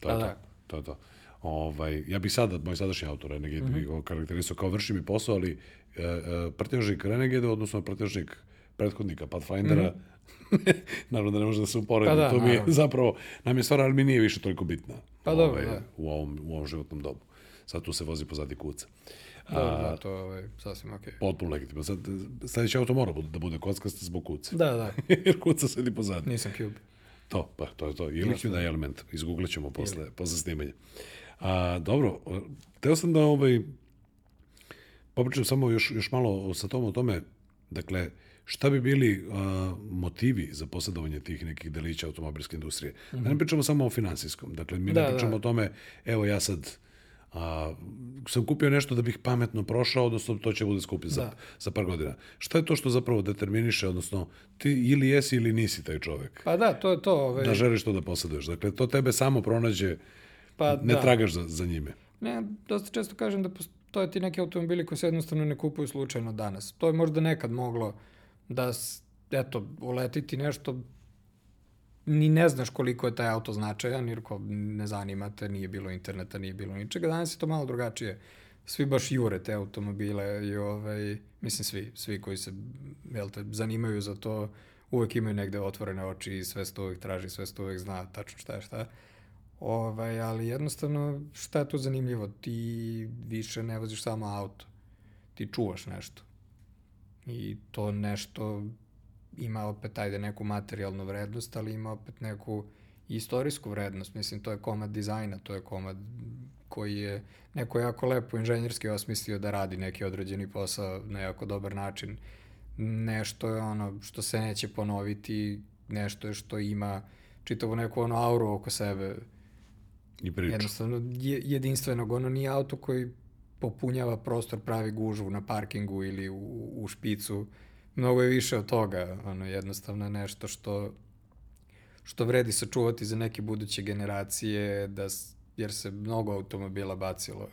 Speaker 1: To je pa to. Da. To je to. Ovaj, ja bih sada, moj sadašnji autor Renegade, mm -hmm. karakterisao kao vrši mi posao, ali e, e, prtežnik Renegade, odnosno prtežnik prethodnika Pathfindera, mm -hmm. naravno da ne može da se uporedi, pa da, to mi je naravno. zapravo, nam je stvar, ali mi nije više toliko bitna
Speaker 2: pa ovaj, dobro, da.
Speaker 1: u, ovom, u ovom životnom dobu. Sad tu se vozi pozadi kuca.
Speaker 2: Da, da, to je ovaj, sasvim okej. Okay.
Speaker 1: Potpuno legitimno. Sad, sledeći auto mora da bude kockast zbog kuce.
Speaker 2: Da, da.
Speaker 1: Jer kuca sedi pozadnje.
Speaker 2: Nisam Cube.
Speaker 1: To, pa to je to. Ili Hyundai element. Izgooglit ćemo posle, Ili. posle snimanja. A, dobro, teo sam da ovaj, popričam samo još, još malo sa tom o tome, dakle, šta bi bili a, motivi za posjedovanje tih nekih delića automobilske industrije? Mm -hmm. Da ne mhm. pričamo samo o finansijskom. Dakle, mi da, ne pričamo da. o tome, evo ja sad a, sam kupio nešto da bih pametno prošao, odnosno to će bude skupi za, da. za par godina. Šta je to što zapravo determiniše, odnosno ti ili jesi ili nisi taj čovek?
Speaker 2: Pa da, to je to. Ove...
Speaker 1: Da želiš to da posjeduješ. Dakle, to tebe samo pronađe, pa, ne da. tragaš za, za njime.
Speaker 2: Ne, dosta često kažem da postoje ti neki automobili koji se jednostavno ne kupuju slučajno danas. To je možda nekad moglo da, eto, uletiti nešto ni ne znaš koliko je taj auto značajan, jer ko ne zanima te, nije bilo interneta, nije bilo ničega. Danas je to malo drugačije. Svi baš jure te automobile i ovaj, mislim svi, svi koji se jel te, zanimaju za to, uvek imaju negde otvorene oči i sve se uvek traži, sve se uvek zna tačno šta je šta. Ovaj, ali jednostavno, šta je tu zanimljivo? Ti više ne voziš samo auto. Ti čuvaš nešto. I to nešto ima opet, ajde, neku materijalnu vrednost, ali ima opet neku istorijsku vrednost. Mislim, to je komad dizajna, to je komad koji je neko jako lepo inženjerski osmislio da radi neki određeni posao na jako dobar način. Nešto je ono što se neće ponoviti, nešto je što ima čitavu neku ono auru oko sebe.
Speaker 1: I priču.
Speaker 2: Jednostavno je, jedinstvenog. Ono nije auto koji popunjava prostor, pravi gužvu na parkingu ili u, u špicu mnogo je više od toga, ono, jednostavno nešto što, što vredi sačuvati za neke buduće generacije, da, jer se mnogo automobila bacilo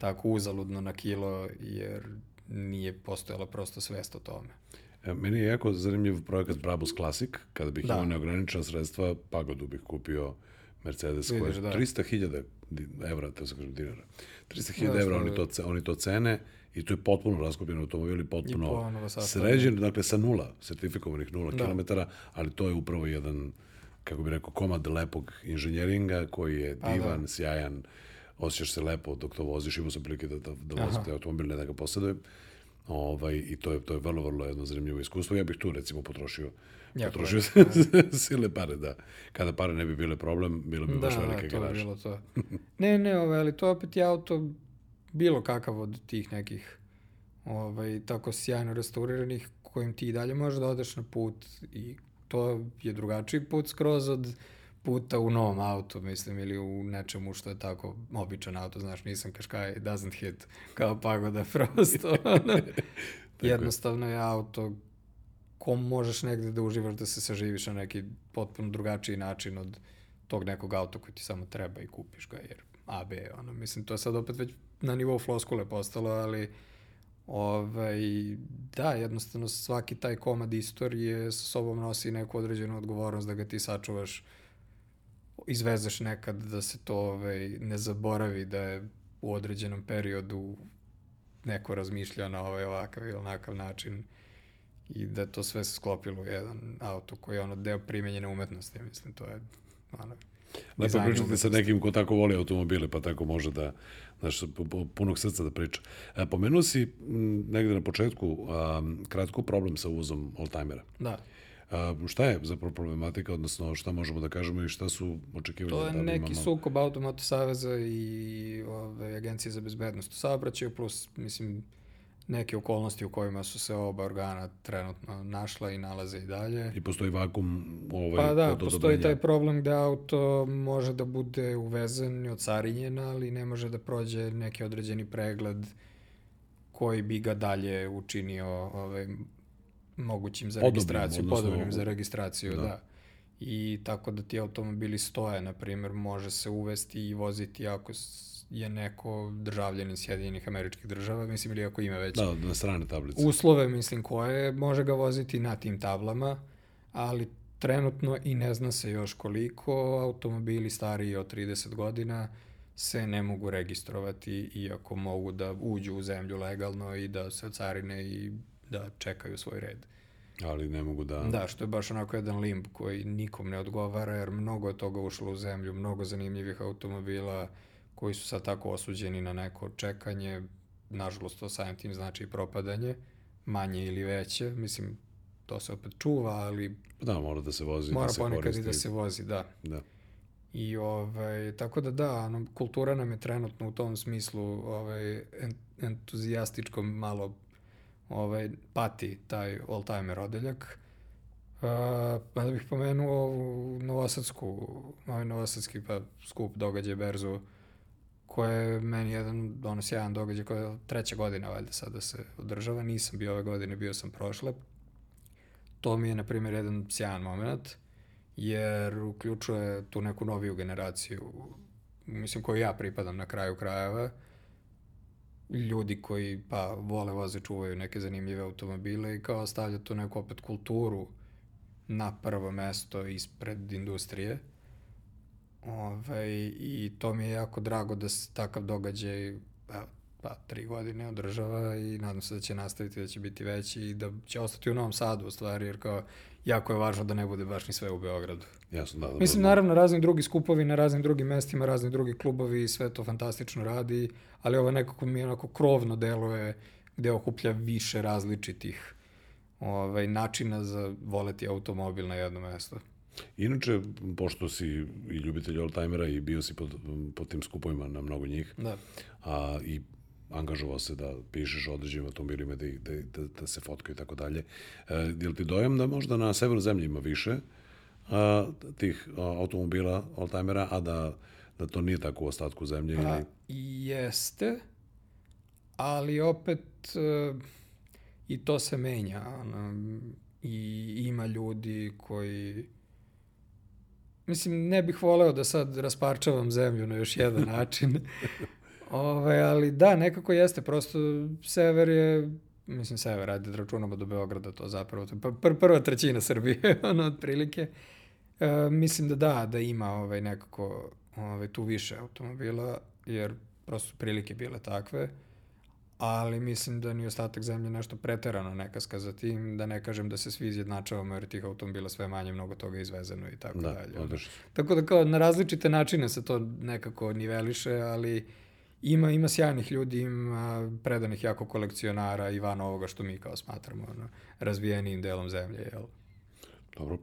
Speaker 2: tako uzaludno na kilo, jer nije postojala prosto svest o tome.
Speaker 1: E, meni je jako zanimljiv projekat Brabus Classic, kada bih da. imao neograničena sredstva, pagodu bih kupio Mercedes Vidiš, koji je da. 300.000 evra, te se kažem dinara. 300.000 da, evra oni to, oni to cene i to je potpuno raskopljen automobil i potpuno I sređen, dakle sa nula, sertifikovanih nula da. kilometara, ali to je upravo jedan, kako bi rekao, komad lepog inženjeringa koji je divan, da. sjajan, osjećaš se lepo dok to voziš, imao sam prilike da, da, da vozim taj automobil, ne da ga posjedujem. Ovaj, I to je, to je vrlo, vrlo jedno zanimljivo iskustvo. Ja bih tu recimo potrošio Ja, potrošio da. sile pare, da. Kada pare ne bi bile problem, bilo bi da, baš velike
Speaker 2: da,
Speaker 1: garaže.
Speaker 2: bilo to. ne, ne, ove, ali to opet je auto bilo kakav od tih nekih ovaj, tako sjajno restauriranih kojim ti i dalje možeš da odeš na put i to je drugačiji put skroz od puta u novom autu, mislim, ili u nečemu što je tako običan auto, znaš, nisam kaškaj, doesn't hit, kao pagoda prosto. Jednostavno je auto ko možeš negde da uživaš da se saživiš na neki potpuno drugačiji način od tog nekog auta koji ti samo treba i kupiš ga, jer A, B, ono, mislim, to je sad opet već na nivou floskule postalo, ali ovaj, da, jednostavno svaki taj komad istorije sa sobom nosi neku određenu odgovornost da ga ti sačuvaš, izvezeš nekad da se to ovaj, ne zaboravi, da je u određenom periodu neko razmišljao na ovaj ovakav ili onakav način i da to sve se sklopilo u jedan auto koji je ono deo primenjene umetnosti, mislim, to je ono,
Speaker 1: Lepo pričati sa nekim ko tako voli automobile, pa tako može da, znaš, punog srca da priča. E, pomenuo si negde na početku a, kratko problem sa uvozom oldtimera.
Speaker 2: Da.
Speaker 1: A, šta je zapravo problematika, odnosno šta možemo da kažemo i šta su očekivanja?
Speaker 2: To je
Speaker 1: da
Speaker 2: neki
Speaker 1: imamo...
Speaker 2: sukob Automoto Saveza i ove, Agencije za bezbednost u saobraćaju, plus, mislim, neke okolnosti u kojima su se oba organa trenutno našla i nalaze i dalje.
Speaker 1: I postoji vakum ovaj,
Speaker 2: Pa da, postoji taj problem da auto može da bude uvezen i ocarinjen, ali ne može da prođe neki određeni pregled koji bi ga dalje učinio ovaj, mogućim za registraciju,
Speaker 1: odnosno-
Speaker 2: podobnim za registraciju,
Speaker 1: Da.
Speaker 2: da. I tako da ti automobili stoje, na primjer, može se uvesti i voziti ako je neko državljanin Sjedinjenih američkih država, mislim, ili ako ima već
Speaker 1: Da, na strane tablice.
Speaker 2: uslove, mislim, koje može ga voziti na tim tablama, ali trenutno i ne zna se još koliko automobili stariji od 30 godina se ne mogu registrovati iako mogu da uđu u zemlju legalno i da se carine i da čekaju svoj red.
Speaker 1: Ali ne mogu da...
Speaker 2: Da, što je baš onako jedan limb koji nikom ne odgovara jer mnogo je toga ušlo u zemlju, mnogo zanimljivih automobila koji su sad tako osuđeni na neko čekanje, nažalost to samim tim znači i propadanje, manje ili veće, mislim to se opet čuva, ali
Speaker 1: Da, mora da se vozi,
Speaker 2: mora
Speaker 1: da se
Speaker 2: ponekad
Speaker 1: koristi.
Speaker 2: i da se vozi, da.
Speaker 1: Da.
Speaker 2: I ovaj, tako da da, ono, kultura nam je trenutno u tom smislu ovaj, en, entuzijastičkom malo ovaj, pati taj old-timer odeljak. Uh, pa da bih pomenuo ovu novosadsku, ovaj novosadski pa, skup događaj berzu koja je meni jedan ono sjajan događaj koja je treća godina valjda sada se održava. Nisam bio ove godine, bio sam prošle. To mi je, na primjer, jedan sjajan moment jer uključuje tu neku noviju generaciju, mislim koju ja pripadam na kraju krajeva, ljudi koji pa vole voze, čuvaju neke zanimljive automobile i kao stavlja tu neku opet kulturu na prvo mesto ispred industrije. Ove, I to mi je jako drago da se takav događaj pa, pa tri godine održava i nadam se da će nastaviti, da će biti veći i da će ostati u Novom Sadu u stvari, jer kao jako je važno da ne bude baš ni sve u Beogradu.
Speaker 1: Jasno, da. da
Speaker 2: Mislim, naravno, razni drugi skupovi na raznim drugim mestima, razni drugi klubovi, sve to fantastično radi, ali ovo nekako mi onako krovno deluje gde okuplja više različitih ovaj, načina za voleti automobil na jedno mesto.
Speaker 1: Inače, pošto si i ljubitelj oldtimera i bio si pod, pod tim skupovima na mnogo njih,
Speaker 2: Da.
Speaker 1: a i angažovao se da pišeš o određenim automobilima, da, da, da, da se fotkaju i tako dalje. E, je li ti dojam da možda na severu zemlje ima više a, tih a, automobila, oldtimera, a da, da to nije tako u ostatku zemlje?
Speaker 2: Pa,
Speaker 1: ili...
Speaker 2: jeste, ali opet e, i to se menja. Ono, I ima ljudi koji... Mislim, ne bih voleo da sad rasparčavam zemlju na još jedan način. Ove, ali da, nekako jeste. Prosto sever je mislim sever, ajde da računamo do Beograda, to zapravo, to pr prva trećina Srbije, ono, otprilike. E, mislim da da, da ima ovaj, nekako ovaj, tu više automobila, jer prosto prilike bile takve, ali mislim da ni ostatak zemlje nešto preterano ne kaska za tim, da ne kažem da se svi izjednačavamo jer tih automobila sve manje, mnogo toga je izvezeno i tako
Speaker 1: Da,
Speaker 2: dalje.
Speaker 1: odlično.
Speaker 2: Tako da kao na različite načine se to nekako niveliše, ali ima, ima sjajnih ljudi, ima predanih jako kolekcionara i van ovoga što mi kao smatramo ono, razvijenijim delom zemlje, jel?
Speaker 1: Dobro.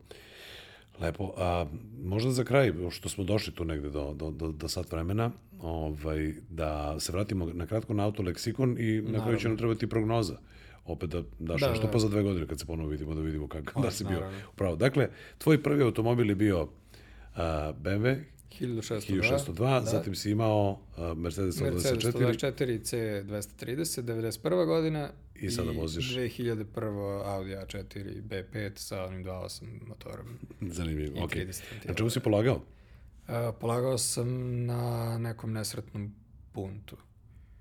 Speaker 1: Lepo. A, možda za kraj, što smo došli tu negde do, do, do, do sat vremena, ovaj, da se vratimo na kratko na autoleksikon i na koju će nam trebati prognoza. Opet da daš
Speaker 2: Da,
Speaker 1: nešto
Speaker 2: da.
Speaker 1: pa za dve godine kad se ponovo vidimo, da vidimo kako, da si bio upravo. Dakle, tvoj prvi automobil je bio uh, BMW
Speaker 2: 1602,
Speaker 1: 1602, zatim si imao uh, Mercedes
Speaker 2: Mercedes
Speaker 1: 124
Speaker 2: 124 C230, 91. godina
Speaker 1: I sada voziš.
Speaker 2: 2001. Audi A4 B5 sa onim 2.8 motorom.
Speaker 1: Zanimljivo,
Speaker 2: I
Speaker 1: ok.
Speaker 2: 30
Speaker 1: Na čemu si polagao?
Speaker 2: Uh, polagao sam na nekom nesretnom puntu.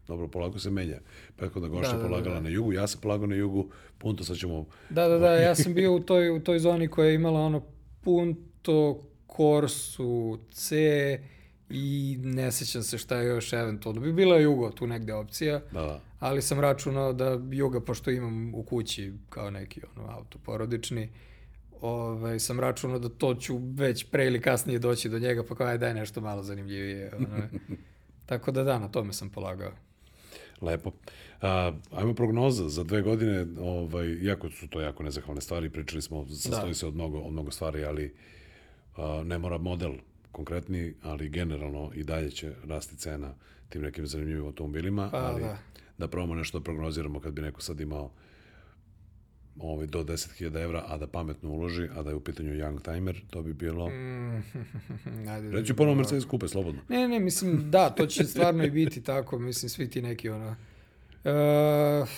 Speaker 1: Dobro, polako se menja. Pretko da Goša
Speaker 2: Da, da, da,
Speaker 1: polagala
Speaker 2: da.
Speaker 1: na jugu, ja sam polagao na jugu, punto sad ćemo...
Speaker 2: Da, da, da, ja sam bio u toj, u toj zoni koja je imala ono Punto, Corsu, C i ne sećam se šta je još eventualno. Bi bila Jugo tu negde opcija,
Speaker 1: Da, da.
Speaker 2: ali sam računao da Juga, pošto imam u kući kao neki ono, auto porodični, ovaj, sam računao da to ću već pre ili kasnije doći do njega, pa kao aj daj nešto malo zanimljivije. Ono. Tako da da, na tome sam polagao.
Speaker 1: Lepo. A, ajmo prognoza za dve godine, ovaj, iako su to jako nezahvalne stvari, pričali smo, sastoji da. se od mnogo, od mnogo stvari, ali a, ne mora model konkretni, ali generalno i dalje će rasti cena tim nekim zanimljivim automobilima, pa, ali da. da probamo nešto da prognoziramo kad bi neko sad imao ovaj, do 10.000 evra, a da pametno uloži, a da je u pitanju young timer, to bi bilo... Mm, ajde, Reći ponovo Mercedes kupe, slobodno.
Speaker 2: Ne, ne, mislim, da, to će stvarno i biti tako, mislim, svi ti neki, ono... Uh,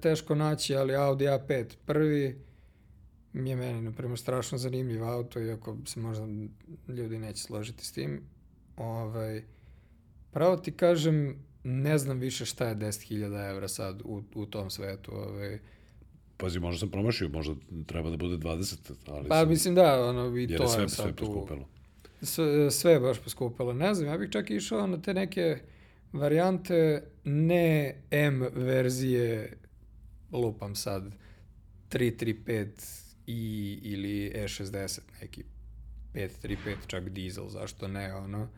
Speaker 2: teško naći, ali Audi A5 prvi mi je meni, na primjer, strašno zanimljiv auto, iako se možda ljudi neće složiti s tim. Ovaj, pravo ti kažem, ne znam više šta je 10.000 evra sad u, u tom svetu. Ovaj,
Speaker 1: Pazi, možda sam promašio, možda treba da bude 20, ali
Speaker 2: Pa
Speaker 1: sam,
Speaker 2: mislim da, ono, i to
Speaker 1: je sve, sve poskupelo.
Speaker 2: Sve, sve je baš poskupelo. Ne znam, ja bih čak išao na te neke varijante ne M verzije, lupam sad, 335 i ili E60 neki 535 čak dizel, zašto ne, ono.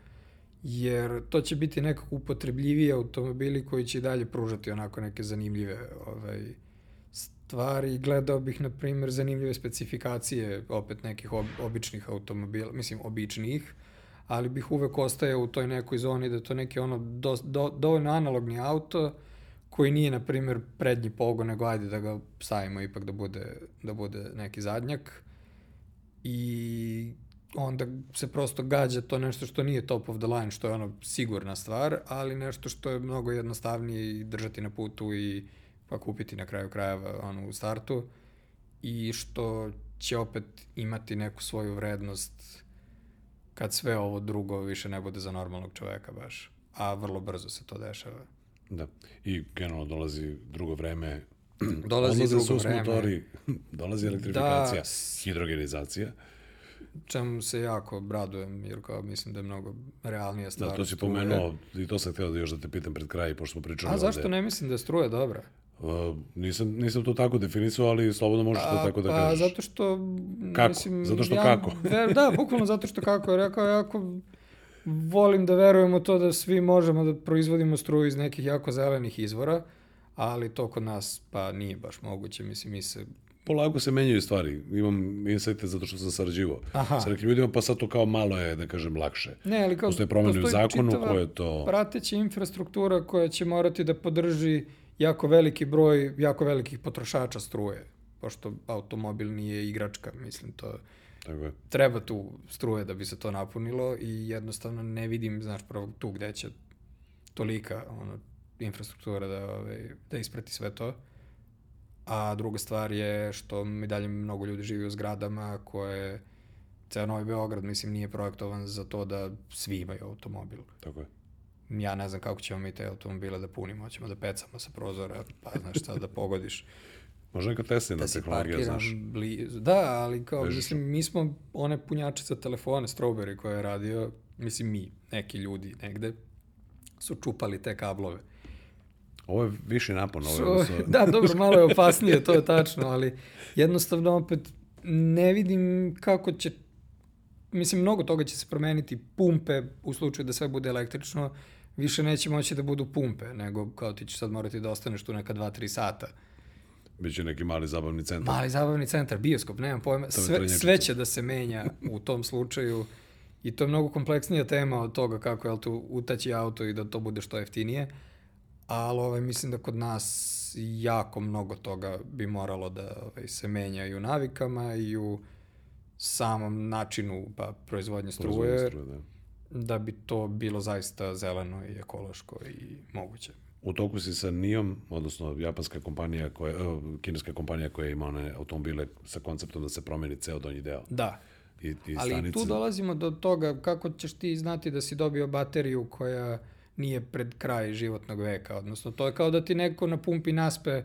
Speaker 2: Jer to će biti nekako upotrebljiviji automobili koji će dalje pružati onako neke zanimljive ovaj, stvari. Gledao bih, na primjer, zanimljive specifikacije opet nekih ob, običnih automobila, mislim, običnih, ali bih uvek ostajao u toj nekoj zoni da to neki ono do, do, dovoljno analogni auto koji nije, na primjer, prednji pogon, nego ajde da ga stavimo ipak da bude, da bude neki zadnjak. I onda se prosto gađa to nešto što nije top of the line, što je ono sigurna stvar, ali nešto što je mnogo jednostavnije i držati na putu i pa kupiti na kraju krajeva ono u startu i što će opet imati neku svoju vrednost kad sve ovo drugo više ne bude za normalnog čoveka baš. A vrlo brzo se to dešava.
Speaker 1: Da. I generalno dolazi drugo vreme.
Speaker 2: Dolazi Odlaze drugo vreme.
Speaker 1: Motori, dolazi elektrifikacija, da, hidrogenizacija.
Speaker 2: Čemu se jako radujem, jer kao mislim da je mnogo realnija stvar.
Speaker 1: Da, to si pomenuo i to sam htio da još da te pitam pred kraj, pošto smo pričali
Speaker 2: A zašto ne mislim da je struja dobra?
Speaker 1: Uh, nisam, nisam to tako definisao, ali slobodno možeš to tako da pa, kažeš.
Speaker 2: Zato što...
Speaker 1: Kako? Mislim, zato što ja, kako?
Speaker 2: Ver, da, bukvalno zato što kako. Je rekao, jako volim da verujem u to da svi možemo da proizvodimo struju iz nekih jako zelenih izvora, ali to kod nas pa nije baš moguće. Mislim, mi se
Speaker 1: polako se menjaju stvari. Imam insajte zato što sam sarađivao sa nekim ljudima, pa sad to kao malo je, da kažem, lakše.
Speaker 2: Ne, ali kao
Speaker 1: postoje promene u zakonu koje to...
Speaker 2: prateća infrastruktura koja će morati da podrži jako veliki broj jako velikih potrošača struje, pošto automobil nije igračka, mislim, to
Speaker 1: Tako je.
Speaker 2: treba tu struje da bi se to napunilo i jednostavno ne vidim, znaš, prvo tu gde će tolika ono, infrastruktura da, ovaj, da isprati sve to. A druga stvar je što mi dalje mnogo ljudi živi u zgradama koje ceo Novi Beograd, mislim, nije projektovan za to da svi imaju automobil.
Speaker 1: Tako je
Speaker 2: ja ne znam kako ćemo mi te automobile da punimo, hoćemo da pecamo sa prozora, pa znaš šta da pogodiš.
Speaker 1: Možda neka Teslina da tehnologija, znaš.
Speaker 2: Blizu. Da, ali kao, Bežiš. mislim, mi smo one punjače za telefone, Strawberry koje je radio, mislim mi, neki ljudi negde, su čupali te kablove.
Speaker 1: Ovo je više napon. Ovo
Speaker 2: je da, dobro, malo je opasnije, to je tačno, ali jednostavno opet ne vidim kako će mislim, mnogo toga će se promeniti. Pumpe, u slučaju da sve bude električno, više neće moći da budu pumpe, nego kao ti ćeš sad morati da ostaneš tu neka 2-3 sata.
Speaker 1: Biće neki mali zabavni centar.
Speaker 2: Mali zabavni centar, bioskop, nemam pojma. Sve, sve će da se menja u tom slučaju i to je mnogo kompleksnija tema od toga kako je tu utaći auto i da to bude što jeftinije. Ali ovaj, mislim da kod nas jako mnogo toga bi moralo da ovaj, se menja i u navikama i u samom načinu pa, proizvodnje struje, struje da. Da bi to bilo zaista zeleno i ekološko i moguće.
Speaker 1: U toku si sa NIOM, odnosno japanska kompanija, koja, kineska kompanija koja ima one automobile sa konceptom da se promeni ceo donji deo.
Speaker 2: Da.
Speaker 1: I, i
Speaker 2: Ali
Speaker 1: stanice.
Speaker 2: tu dolazimo do toga kako ćeš ti znati da si dobio bateriju koja nije pred kraj životnog veka. Odnosno, to je kao da ti neko na pumpi naspe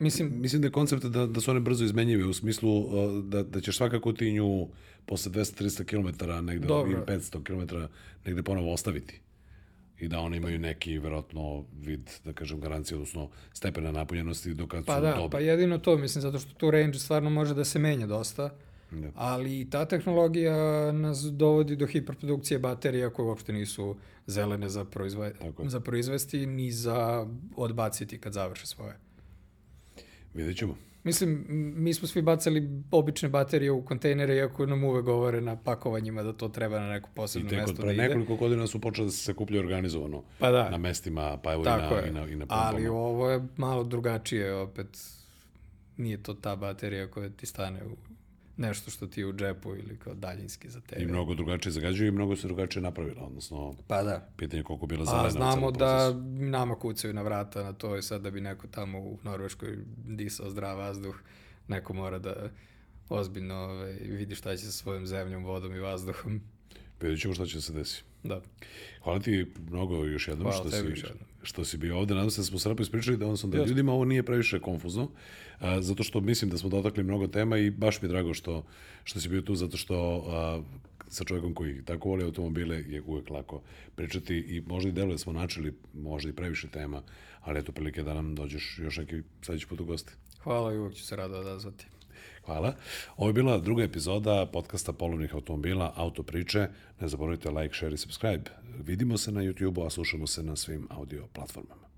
Speaker 1: Mislim, Mislim da je koncept da, da su one brzo izmenjive u smislu uh, da, da ćeš svakako ti nju posle 200-300 km negde Dobro. ili 500 km negde ponovo ostaviti i da oni imaju neki verovatno vid, da kažem, garancije, odnosno stepena napunjenosti do kad
Speaker 2: pa
Speaker 1: su
Speaker 2: da,
Speaker 1: dobri.
Speaker 2: Pa jedino to, mislim, zato što tu range stvarno može da se menja dosta, Da. Ali ta tehnologija nas dovodi do hiperprodukcije baterija koje uopšte nisu zelene za, proizve, za proizvesti ni za odbaciti kad završe svoje.
Speaker 1: Vidjet ćemo.
Speaker 2: Mislim, mi smo svi bacali obične baterije u kontejnere, iako nam uvek govore na pakovanjima da to treba na neko posebno mesto da ide.
Speaker 1: I nekoliko godina su počeli da se sakupljaju organizovano pa da. na mestima, pa evo Tako i na, i na, i na
Speaker 2: pompama. Ali ovo je malo drugačije, opet nije to ta baterija koja ti stane u nešto što ti je u džepu ili kao daljinski za tebe.
Speaker 1: I mnogo drugačije zagađuje i mnogo se drugačije napravila, odnosno
Speaker 2: pa da.
Speaker 1: pitanje koliko bila zelena.
Speaker 2: A znamo da nama kucaju na vrata na to i sad da bi neko tamo u Norveškoj disao zdrav vazduh, neko mora da ozbiljno ovaj, vidi šta će sa svojom zemljom, vodom i vazduhom.
Speaker 1: Vidjet ćemo šta će se desiti.
Speaker 2: Da.
Speaker 1: Hvala ti mnogo još jednom
Speaker 2: Hvala
Speaker 1: što, si,
Speaker 2: jednom.
Speaker 1: što si bio ovde. Nadam se da smo srpo ispričali da, odnosno, da Jasne. ljudima ovo nije previše konfuzno, a, zato što mislim da smo dotakli mnogo tema i baš mi je drago što, što si bio tu, zato što a, sa čovjekom koji tako voli automobile je uvek lako pričati i možda i deluje da smo načeli možda i previše tema, ali eto prilike da nam dođeš još neki sledeći put u gosti.
Speaker 2: Hvala i uvek ću se rado odazvati.
Speaker 1: Hvala. Ovo je bila druga epizoda podcasta polovnih automobila Auto priče. Ne zaboravite like, share i subscribe. Vidimo se na YouTube-u, a slušamo se na svim audio platformama.